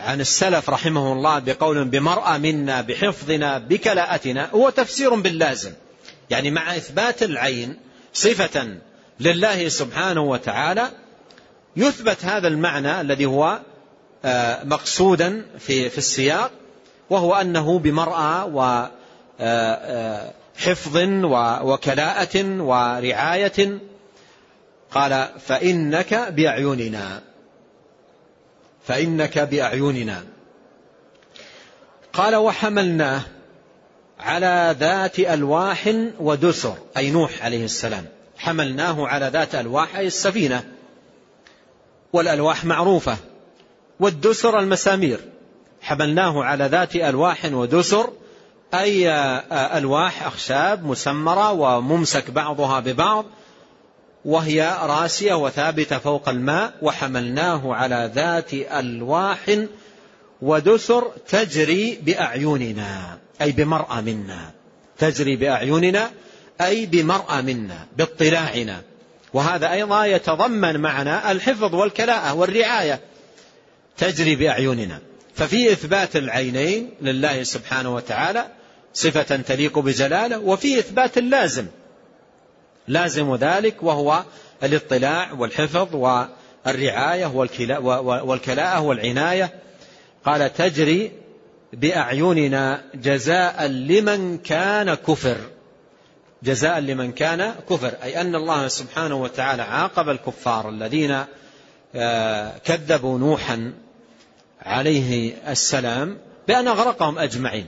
عن السلف رحمه الله بقول بمرأى منا بحفظنا بكلاءتنا هو تفسير باللازم. يعني مع إثبات العين صفة لله سبحانه وتعالى يثبت هذا المعنى الذي هو آه، مقصودا في في السياق وهو أنه بمرأى وحفظ آه، آه، وكلاءة ورعاية قال فإنك بأعيننا فإنك بأعيننا. قال وحملناه. على ذات ألواح ودسر أي نوح عليه السلام. حملناه على ذات ألواح أي السفينة. والألواح معروفة. والدسر المسامير. حملناه على ذات ألواح ودسر أي ألواح أخشاب مسمرة وممسك بعضها ببعض وهي راسية وثابتة فوق الماء وحملناه على ذات ألواح ودسر تجري بأعيننا. أي بمرأى منا. تجري بأعيننا أي بمرأى منا باطلاعنا. وهذا أيضا يتضمن معنا الحفظ والكلاءة والرعاية. تجري بأعيننا. ففي إثبات العينين لله سبحانه وتعالى صفة تليق بجلاله وفي إثبات اللازم. لازم ذلك وهو الاطلاع والحفظ والرعاية والكلاءة والعناية. قال تجري بأعيننا جزاء لمن كان كفر. جزاء لمن كان كفر. أي أن الله سبحانه وتعالى عاقب الكفار الذين آه، كذبوا نوحا عليه السلام بأن أغرقهم أجمعين.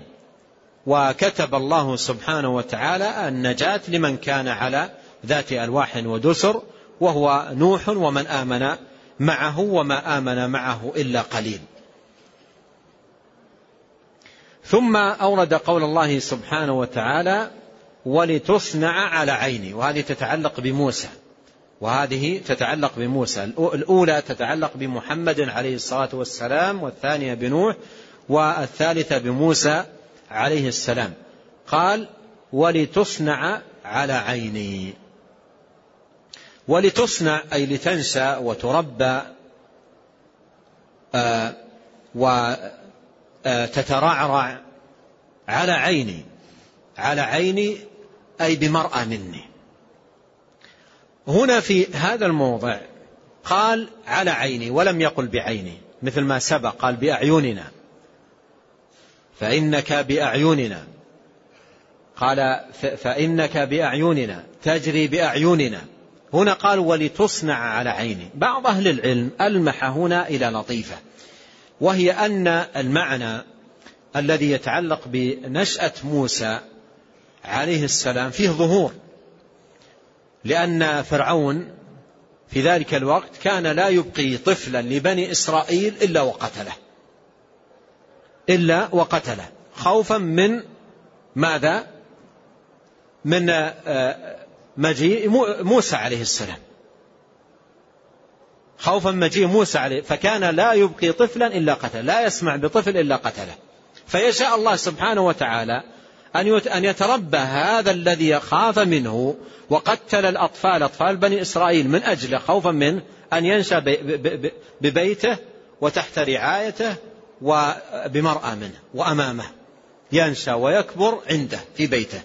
وكتب الله سبحانه وتعالى النجاة لمن كان على ذات ألواح ودسر وهو نوح ومن آمن معه وما آمن معه إلا قليل. ثم أورد قول الله سبحانه وتعالى ولتصنع على عيني. وهذه تتعلق بموسى. وهذه تتعلق بموسى. الأولى تتعلق بمحمد عليه الصلاة والسلام والثانية بنوح والثالثة بموسى عليه السلام. قال ولتصنع على عيني. ولتصنع أي لتنشأ وتربى آه وتترعرع على عيني على عيني أي بمرأة مني. هنا في هذا الموضع قال على عيني ولم يقل بعيني مثل ما سبق قال بأعيننا. فإنك بأعيننا. قال فإنك بأعيننا تجري بأعيننا. هنا قال ولتصنع على عيني. بعض أهل العلم ألمح هنا إلى لطيفة. وهي أن المعنى الذي يتعلق بنشأة موسى عليه السلام فيه ظهور لأن فرعون في ذلك الوقت كان لا يبقي طفلا لبني إسرائيل إلا وقتله إلا وقتله. خوفا من ماذا؟ من آه، مجيء موسى عليه السلام. خوفا مجيء موسى عليه فكان لا يبقي طفلا إلا قتله لا يسمع بطفل إلا قتله. فيشاء الله سبحانه وتعالى أن يتربى هذا الذي يخاف منه وقتل الأطفال أطفال بني إسرائيل من أجله خوفا منه أن ينشأ ببيته وتحت رعايته وبمرأة منه وأمامه. ينشأ ويكبر عنده في بيته.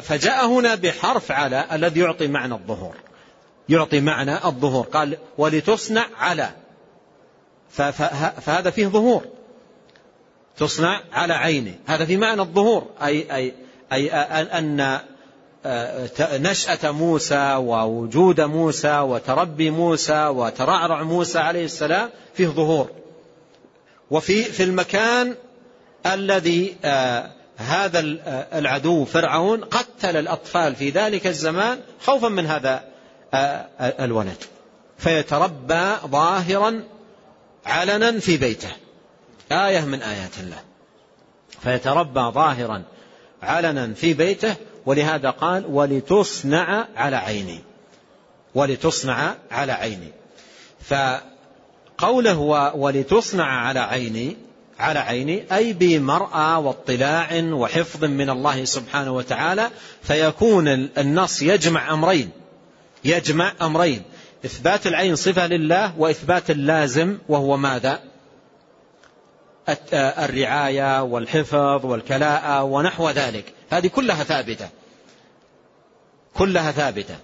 فجاء هنا بحرف على الذي يعطي معنى الظهور. يعطي معنى الظهور. قال ولتصنع على. فهذا فيه ظهور. تصنع على عينه. هذا في معنى الظهور. أي, أي, أي أن نشأة موسى ووجود موسى وتربي موسى وترعرع موسى عليه السلام فيه ظهور. وفي في المكان الذي هذا العدو فرعون قتل الأطفال في ذلك الزمان خوفا من هذا الولد. فيتربى ظاهرا علنا في بيته. آية من آيات الله. فيتربى ظاهرا علنا في بيته ولهذا قال ولتصنع على عيني. ولتصنع على عيني. فقوله ولتصنع على عيني على عيني أي بمرأى واطلاع وحفظ من الله سبحانه وتعالى فيكون النص يجمع أمرين. يجمع أمرين إثبات العين صفة لله وإثبات اللازم وهو ماذا؟ الرعاية والحفظ والكلاءة ونحو ذلك. هذه كلها ثابتة. كلها ثابتة.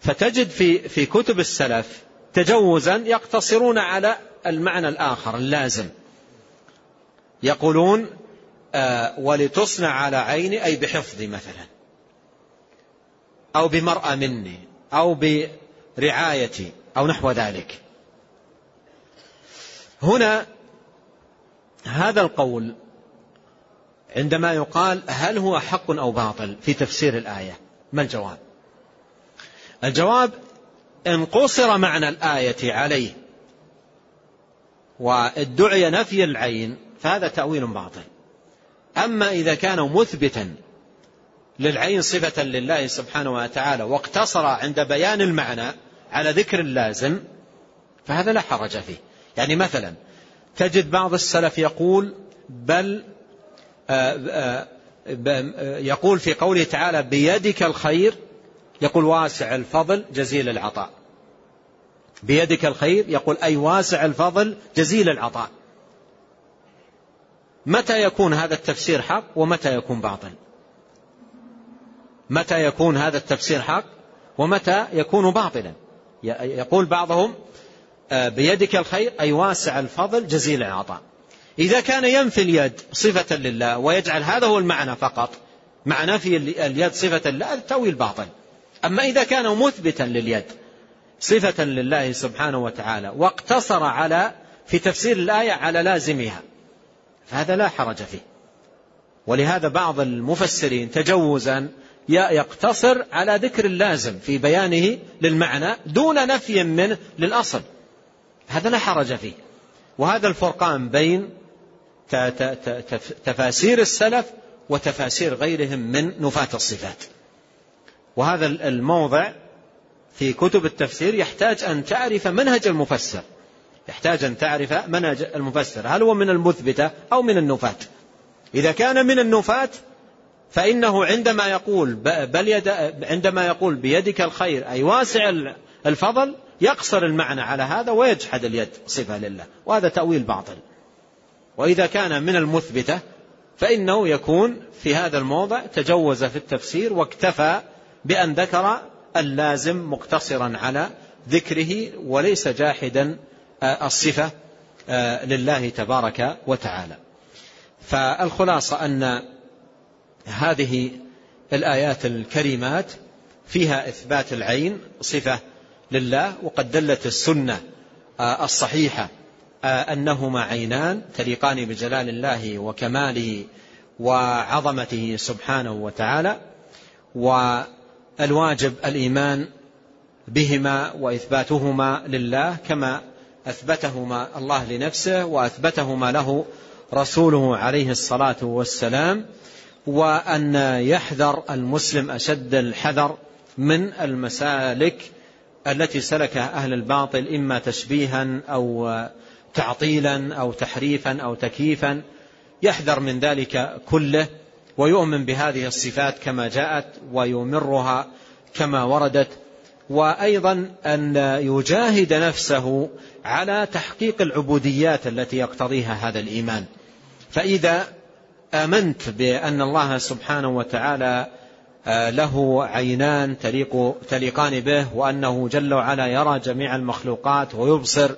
فتجد في في كتب السلف تجوزا يقتصرون على المعنى الآخر اللازم. يقولون آه ولتصنع على عيني أي بحفظي مثلا أو بمرأة مني أو برعايتي أو نحو ذلك. هنا هذا القول عندما يقال هل هو حق أو باطل في تفسير الآية ما الجواب؟ الجواب إن قصر معنى الآية عليه وادعي نفي العين فهذا تأويل باطل. أما إذا كان مثبتا للعين صفة لله سبحانه وتعالى واقتصر عند بيان المعنى على ذكر اللازم فهذا لا حرج فيه. يعني مثلا تجد بعض السلف يقول بل آه، آه، يقول في قوله تعالى بيدك الخير يقول واسع الفضل جزيل العطاء. بيدك الخير يقول أي واسع الفضل جزيل العطاء. متى يكون هذا التفسير حق ومتى يكون باطل؟ متى يكون هذا التفسير حق ومتى يكون باطلا. يقول بعضهم آه، بيدك الخير أي واسع الفضل جزيل العطاء. إذا كان ينفي اليد صفة لله ويجعل هذا هو المعنى فقط معنى في اليد صفة لله التأويل باطل. أما إذا كان مثبتا لليد صفة لله سبحانه وتعالى واقتصر على في تفسير الآية على لازمها فهذا لا حرج فيه. ولهذا بعض المفسرين تجوزا يقتصر على ذكر اللازم في بيانه للمعنى دون نفي منه للأصل. هذا لا حرج فيه. وهذا الفرقان بين تفاسير السلف وتفاسير غيرهم من نفاة الصفات. وهذا الموضع في كتب التفسير يحتاج أن تعرف منهج المفسر. يحتاج أن تعرف منهج المفسر. هل هو من المثبتة أو من النفاة؟ إذا كان من النفاة فإنه عندما يقول بل يد عندما يقول بيدك الخير أي واسع الفضل يقصر المعنى على هذا ويجحد اليد صفة لله. وهذا تأويل باطل. وإذا كان من المثبتة فإنه يكون في هذا الموضع تجوز في التفسير واكتفى بأن ذكر اللازم مقتصرا على ذكره وليس جاحدا آه، الصفة آه، لله تبارك وتعالى. فالخلاصة أن هذه الآيات الكريمات فيها إثبات العين صفة لله وقد دلت السنة آه، الصحيحة أنهما عينان تليقان بجلال الله وكماله وعظمته سبحانه وتعالى والواجب الإيمان بهما وإثباتهما لله كما أثبتهما الله لنفسه وأثبتهما له رسوله عليه الصلاة والسلام. وأن يحذر المسلم أشد الحذر من المسالك التي سلكها أهل الباطل إما تشبيها أو تعطيلا أو تحريفا أو تكييفا. يحذر من ذلك كله ويؤمن بهذه الصفات كما جاءت ويمرها كما وردت. وأيضا أن يجاهد نفسه على تحقيق العبوديات التي يقتضيها هذا الإيمان. فإذا آمنت بأن الله سبحانه وتعالى آه، له عينان تليق تليقان به وأنه جل وعلا يرى جميع المخلوقات ويبصر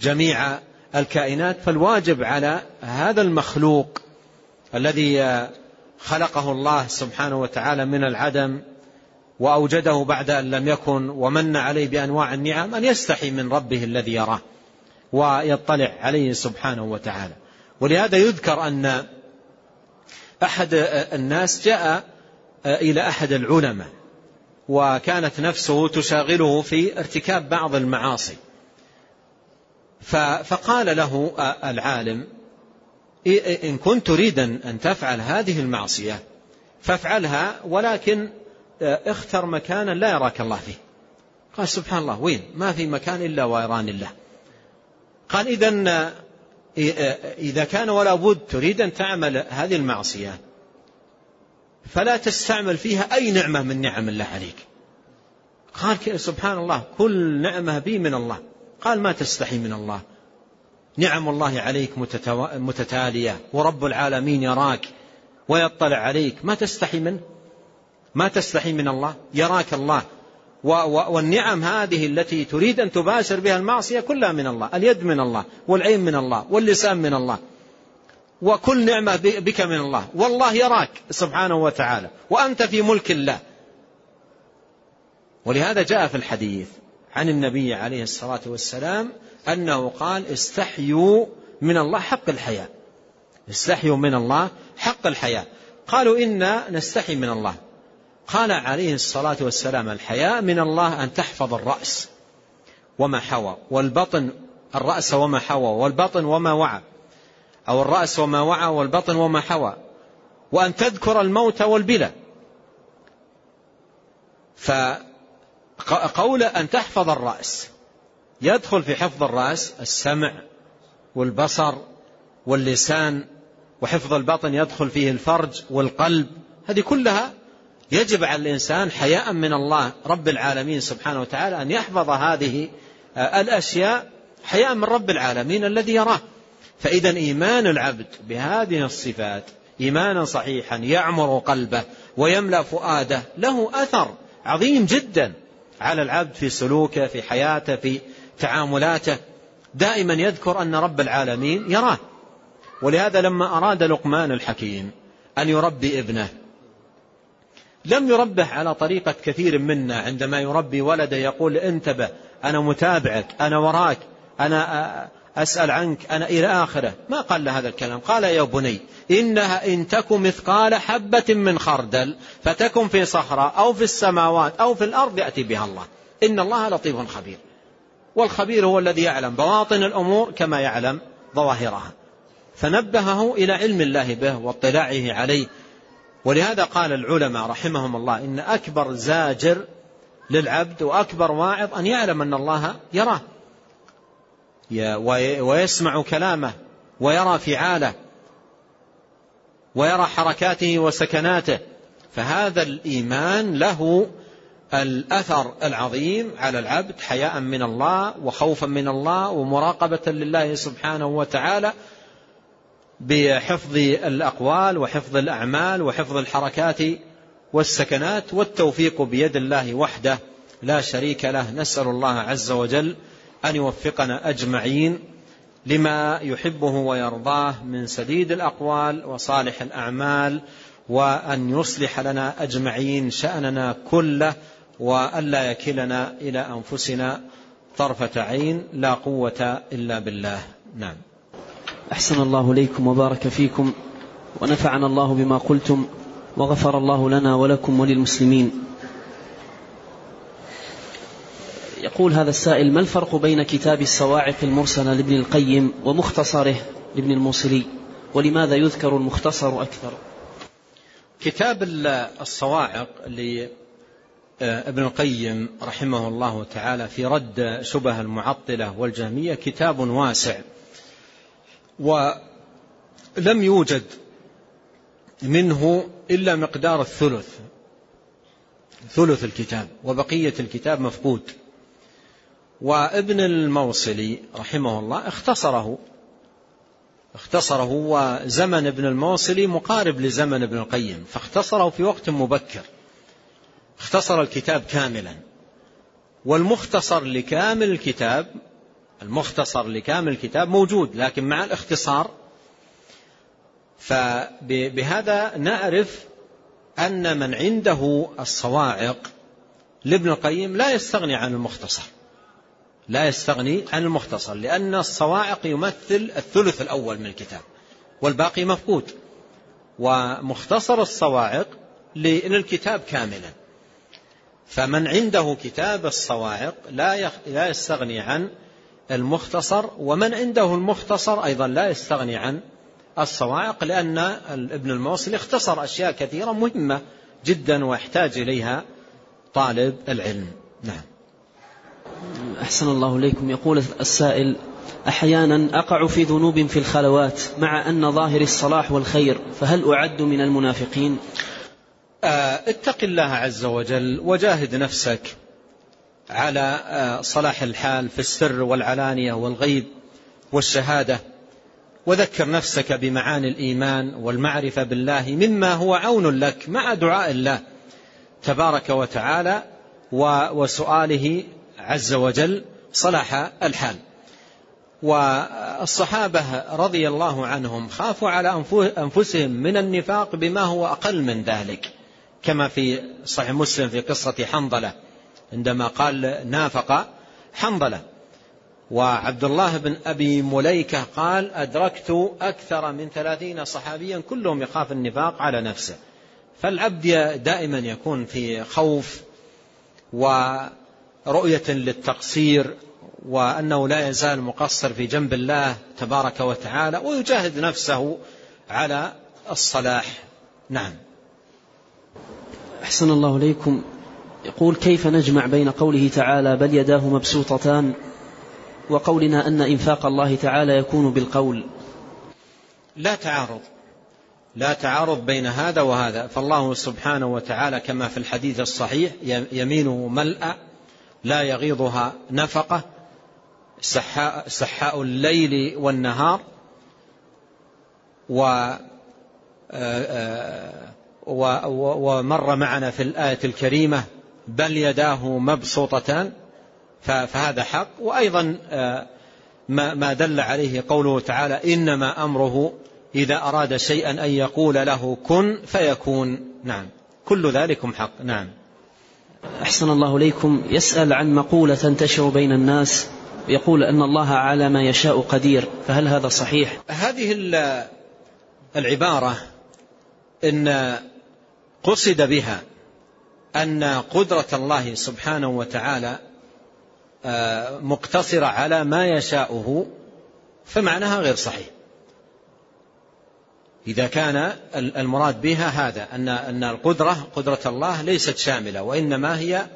جميع الكائنات فالواجب على هذا المخلوق الذي آه، خلقه الله سبحانه وتعالى من العدم وأوجده بعد أن لم يكن ومن عليه بأنواع النعم أن يستحي من ربه الذي يراه ويطلع عليه سبحانه وتعالى. ولهذا يذكر أن أحد الناس جاء إلى أحد العلماء وكانت نفسه تشاغله في ارتكاب بعض المعاصي. فقال له العالم إن كنت تريد أن تفعل هذه المعصية فافعلها ولكن اختر مكانا لا يراك الله فيه. قال سبحان الله وين؟ ما في مكان إلا ويراني الله. قال إذا إذا كان ولا بد تريد أن تعمل هذه المعصية فلا تستعمل فيها أي نعمة من نعم الله عليك. قال سبحان الله كل نعمة بي من الله. قال ما تستحي من الله. نعم الله عليك متتالية. ورب العالمين يراك ويطلع عليك. ما تستحي منه ما تستحي من الله؟ يراك الله. والنعم هذه التي تريد أن تباشر بها المعصية كلها من الله اليد من الله والعين من الله واللسان من الله. وكل نعمة بك من الله. والله يراك سبحانه وتعالى. وأنت في ملك الله. ولهذا جاء في الحديث عن النبي عليه الصلاة والسلام أنه قال استحيوا من الله حق الحياة. استحيوا من الله حق الحياة. قالوا إنا نستحي من الله. قال عليه الصلاة والسلام الحياء من الله أن تحفظ الرأس وما حوى والبطن الرأس وما حوى والبطن وما وعى أو الرأس وما وعى والبطن وما حوى وأن تذكر الموت والبلى فقول أن تحفظ الرأس يدخل في حفظ الرأس السمع والبصر واللسان وحفظ البطن يدخل فيه الفرج والقلب. هذه كلها يجب على الإنسان حياء من الله رب العالمين سبحانه وتعالى أن يحفظ هذه آه، الأشياء حياء من رب العالمين الذي يراه. فإذا إيمان العبد بهذه الصفات إيمانا صحيحا يعمر قلبه ويملأ فؤاده له أثر عظيم جدا على العبد في سلوكه في حياته في تعاملاته. دائما يذكر أن رب العالمين يراه. ولهذا لما أراد لقمان الحكيم أن يربي ابنه لم يربه على طريقة كثير منا عندما يربي ولده يقول انتبه أنا متابعك أنا وراك أنا أسأل عنك أنا إلى آخره. ما قال له هذا الكلام؟ قال يا بني إنها إن تك مثقال حبة من خردل فتكن في صخرة أو في السماوات أو في الأرض يأتي بها الله. إن الله لطيف خبير. والخبير هو الذي يعلم بواطن الأمور كما يعلم ظواهرها. فنبهه إلى علم الله به واطلاعه عليه ولهذا قال العلماء رحمهم الله إن أكبر زاجر للعبد وأكبر واعظ أن يعلم أن الله يراه. ويسمع كلامه ويرى فعاله ويرى حركاته وسكناته. فهذا الإيمان له الأثر العظيم على العبد حياء من الله وخوفا من الله ومراقبة لله سبحانه وتعالى. بحفظ الأقوال وحفظ الأعمال وحفظ الحركات والسكنات والتوفيق بيد الله وحده لا شريك له. نسأل الله عز وجل أن يوفقنا أجمعين لما يحبه ويرضاه من سديد الأقوال وصالح الأعمال وأن يصلح لنا أجمعين شأننا كله وألا يكلنا إلى أنفسنا طرفة عين لا قوة إلا بالله. نعم. أحسن الله ليكم وبارك فيكم ونفعنا الله بما قلتم وغفر الله لنا ولكم وللمسلمين. يقول هذا السائل ما الفرق بين كتاب الصواعق المرسلة لابن القيم ومختصره لابن الموصلي؟ ولماذا يذكر المختصر أكثر؟ كتاب الصواعق لابن القيم رحمه الله تعالى في رد شبه المعطلة والجهمية كتاب واسع. ولم يوجد منه إلا مقدار الثلث ثلث الكتاب وبقية الكتاب مفقود. وابن الموصلي رحمه الله اختصره اختصره وزمن ابن الموصلي مقارب لزمن ابن القيم فاختصره في وقت مبكر. اختصر الكتاب كاملا والمختصر لكامل الكتاب المختصر لكامل الكتاب موجود لكن مع الاختصار. فبهذا نعرف أن من عنده الصواعق لابن القيم لا يستغني عن المختصر. لا يستغني عن المختصر لأن الصواعق يمثل الثلث الأول من الكتاب والباقي مفقود. ومختصر الصواعق للكتاب كاملا. فمن عنده كتاب الصواعق لا يستغني عن المختصر ومن عنده المختصر أيضا لا يستغني عن الصواعق لأن ابن الموصل اختصر أشياء كثيرة مهمة جدا ويحتاج إليها طالب العلم. نعم. أحسن الله إليكم. يقول السائل أحيانا أقع في ذنوب في الخلوات مع أن ظاهر الصلاح والخير فهل أعد من المنافقين؟ آه، اتق الله عز وجل وجاهد نفسك. على آه، صلاح الحال في السر والعلانية والغيب والشهادة. وذكر نفسك بمعاني الإيمان والمعرفة بالله مما هو عون لك مع دعاء الله تبارك وتعالى وسؤاله عز وجل صلاح الحال. والصحابة رضي الله عنهم خافوا على أنفسهم من النفاق بما هو أقل من ذلك كما في صحيح مسلم في قصة حنظلة. عندما قال نافق حنظلة. وعبد الله بن أبي مليكة قال أدركت أكثر من ثلاثين صحابيا كلهم يخاف النفاق على نفسه. فالعبد دائما يكون في خوف ورؤية للتقصير وأنه لا يزال مقصر في جنب الله تبارك وتعالى ويجاهد نفسه على الصلاح. نعم. أحسن الله إليكم. يقول كيف نجمع بين قوله تعالى بل يداه مبسوطتان وقولنا أن إنفاق الله تعالى يكون بالقول؟ لا تعارض. لا تعارض بين هذا وهذا. فالله سبحانه وتعالى كما في الحديث الصحيح يمينه ملأ لا يغيضها نفقة سحاء, سحاء الليل والنهار و آه، آه، ومر معنا في الآية الكريمة بل يداه مبسوطتان فهذا حق. وأيضا آه، ما دل عليه قوله تعالى إنما أمره إذا أراد شيئا أن يقول له كن فيكون. نعم. كل ذلكم حق. نعم. أحسن الله إليكم. يسأل عن مقولة تنتشر بين الناس يقول أن الله على ما يشاء قدير فهل هذا صحيح؟ هذه العبارة إن قصد بها أن قدرة الله سبحانه وتعالى آه، مقتصرة على ما يشاؤه فمعناها غير صحيح. إذا كان المراد بها هذا أن أن القدرة قدرة الله ليست شاملة وإنما هي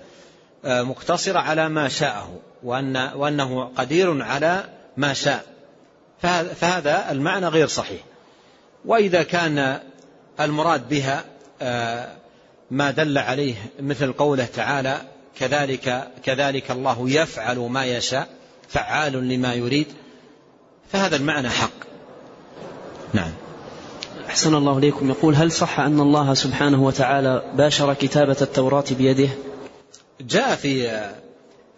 آه، مقتصرة على ما شاءه وأن وأنه قدير على ما شاء. فهذا المعنى غير صحيح. وإذا كان المراد بها آه، ما دل عليه مثل قوله تعالى كذلك كذلك الله يفعل ما يشاء فعال لما يريد. فهذا المعنى حق. نعم. أحسن الله إليكم. يقول هل صح أن الله سبحانه وتعالى باشر كتابة التوراة بيده؟ جاء في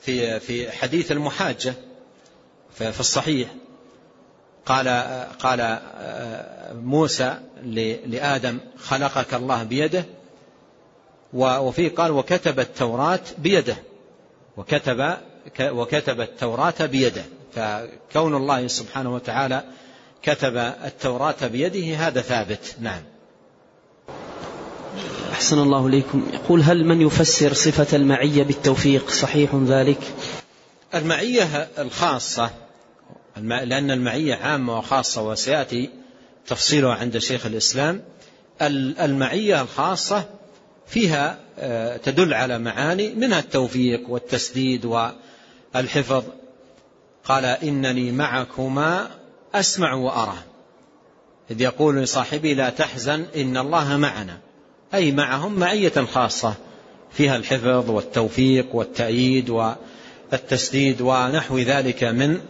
في في حديث المحاجة في الصحيح. قال قال موسى لآدم خلقك الله بيده وفي قال وكتب التوراة بيده. وكتب وكتب التوراة بيده. فكون الله سبحانه وتعالى كتب التوراة بيده هذا ثابت. نعم. أحسن الله إليكم. يقول هل من يفسر صفة المعية بالتوفيق صحيح ذلك؟ المعية الخاصة لأن المعية عامة وخاصة وسيأتي تفصيلها عند شيخ الإسلام المعية الخاصة فيها آه، تدل على معاني منها التوفيق والتسديد والحفظ. قال إنني معكما أسمع وأرى. إذ يقول لصاحبي لا تحزن إن الله معنا. أي معهم معية خاصة فيها الحفظ والتوفيق والتأييد والتسديد ونحو ذلك من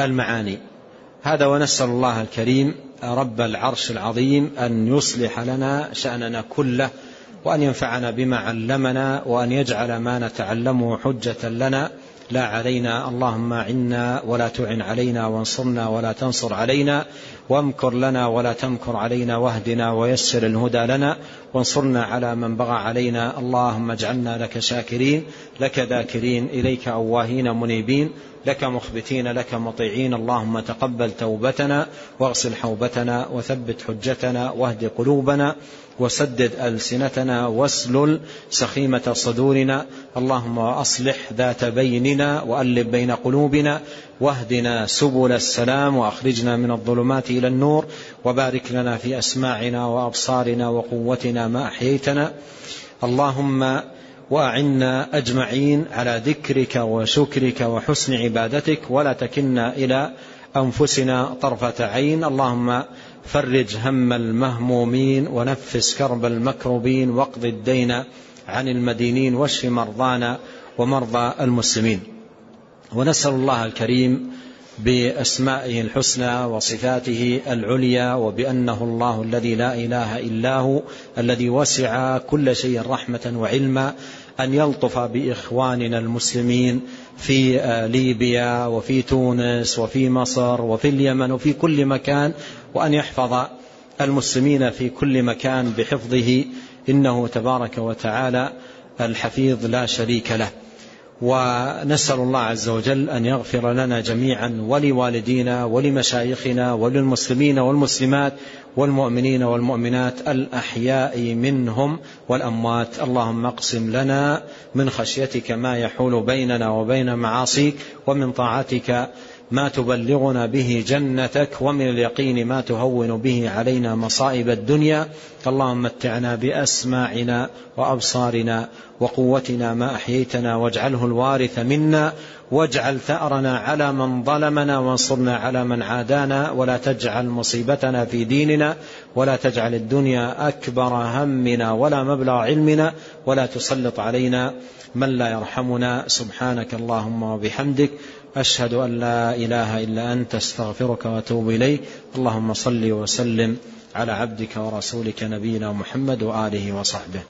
المعاني. هذا ونسأل الله الكريم رب العرش العظيم أن يصلح لنا شأننا كله وأن ينفعنا بما علمنا وأن يجعل ما نتعلمه حجة لنا. لا علينا اللهم عنا ولا تعن علينا وانصرنا ولا تنصر علينا. وامكر لنا ولا تمكر علينا واهدنا ويسر الهدى لنا. وانصرنا على من بغى علينا. اللهم اجعلنا لك شاكرين لك ذاكرين إليك أواهين منيبين لك مخبتين لك مطيعين. اللهم تقبل توبتنا واغسل حوبتنا وثبت حجتنا واهد قلوبنا وسدد ألسنتنا واسلل سخيمة صدورنا. اللهم وأصلح ذات بيننا وألب بين قلوبنا واهدنا سبل السلام وأخرجنا من الظلمات إلى النور. وبارك لنا في أسماعنا وأبصارنا وقوتنا ما أحييتنا. اللهم وأعنا أجمعين على ذكرك وشكرك وحسن عبادتك ولا تكلنا إلى أنفسنا طرفة عين. اللهم فرج هم المهمومين ونفس كرب المكروبين واقض الدين عن المدينين واشف مرضانا ومرضى المسلمين. ونسأل الله الكريم بأسمائه الحسنى وصفاته العليا وبأنه الله الذي لا إله إلا هو الذي وسع كل شيء رحمة وعلما أن يلطف بإخواننا المسلمين في آه، ليبيا وفي تونس وفي مصر وفي اليمن وفي كل مكان وأن يحفظ المسلمين في كل مكان بحفظه إنه تبارك وتعالى الحفيظ لا شريك له. ونسأل الله عز وجل أن يغفر لنا جميعا ولوالدينا ولمشايخنا وللمسلمين والمسلمات والمؤمنين والمؤمنات الأحياء منهم والأموات. اللهم اقسم لنا من خشيتك ما يحول بيننا وبين معاصيك ومن طاعتك ما تبلغنا به جنتك ومن اليقين ما تهون به علينا مصائب الدنيا. اللهم متعنا بأسماعنا وأبصارنا وقوتنا ما أحييتنا واجعله الوارث منا. واجعل ثأرنا على من ظلمنا وانصرنا على من عادانا. ولا تجعل مصيبتنا في ديننا. ولا تجعل الدنيا أكبر همنا ولا مبلغ علمنا. ولا تسلط علينا من لا يرحمنا. سبحانك اللهم وبحمدك. أشهد أن لا إله إلا أنت أستغفرك وأتوب إليك. اللهم صل وسلم على عبدك ورسولك نبينا محمد وآله وصحبه.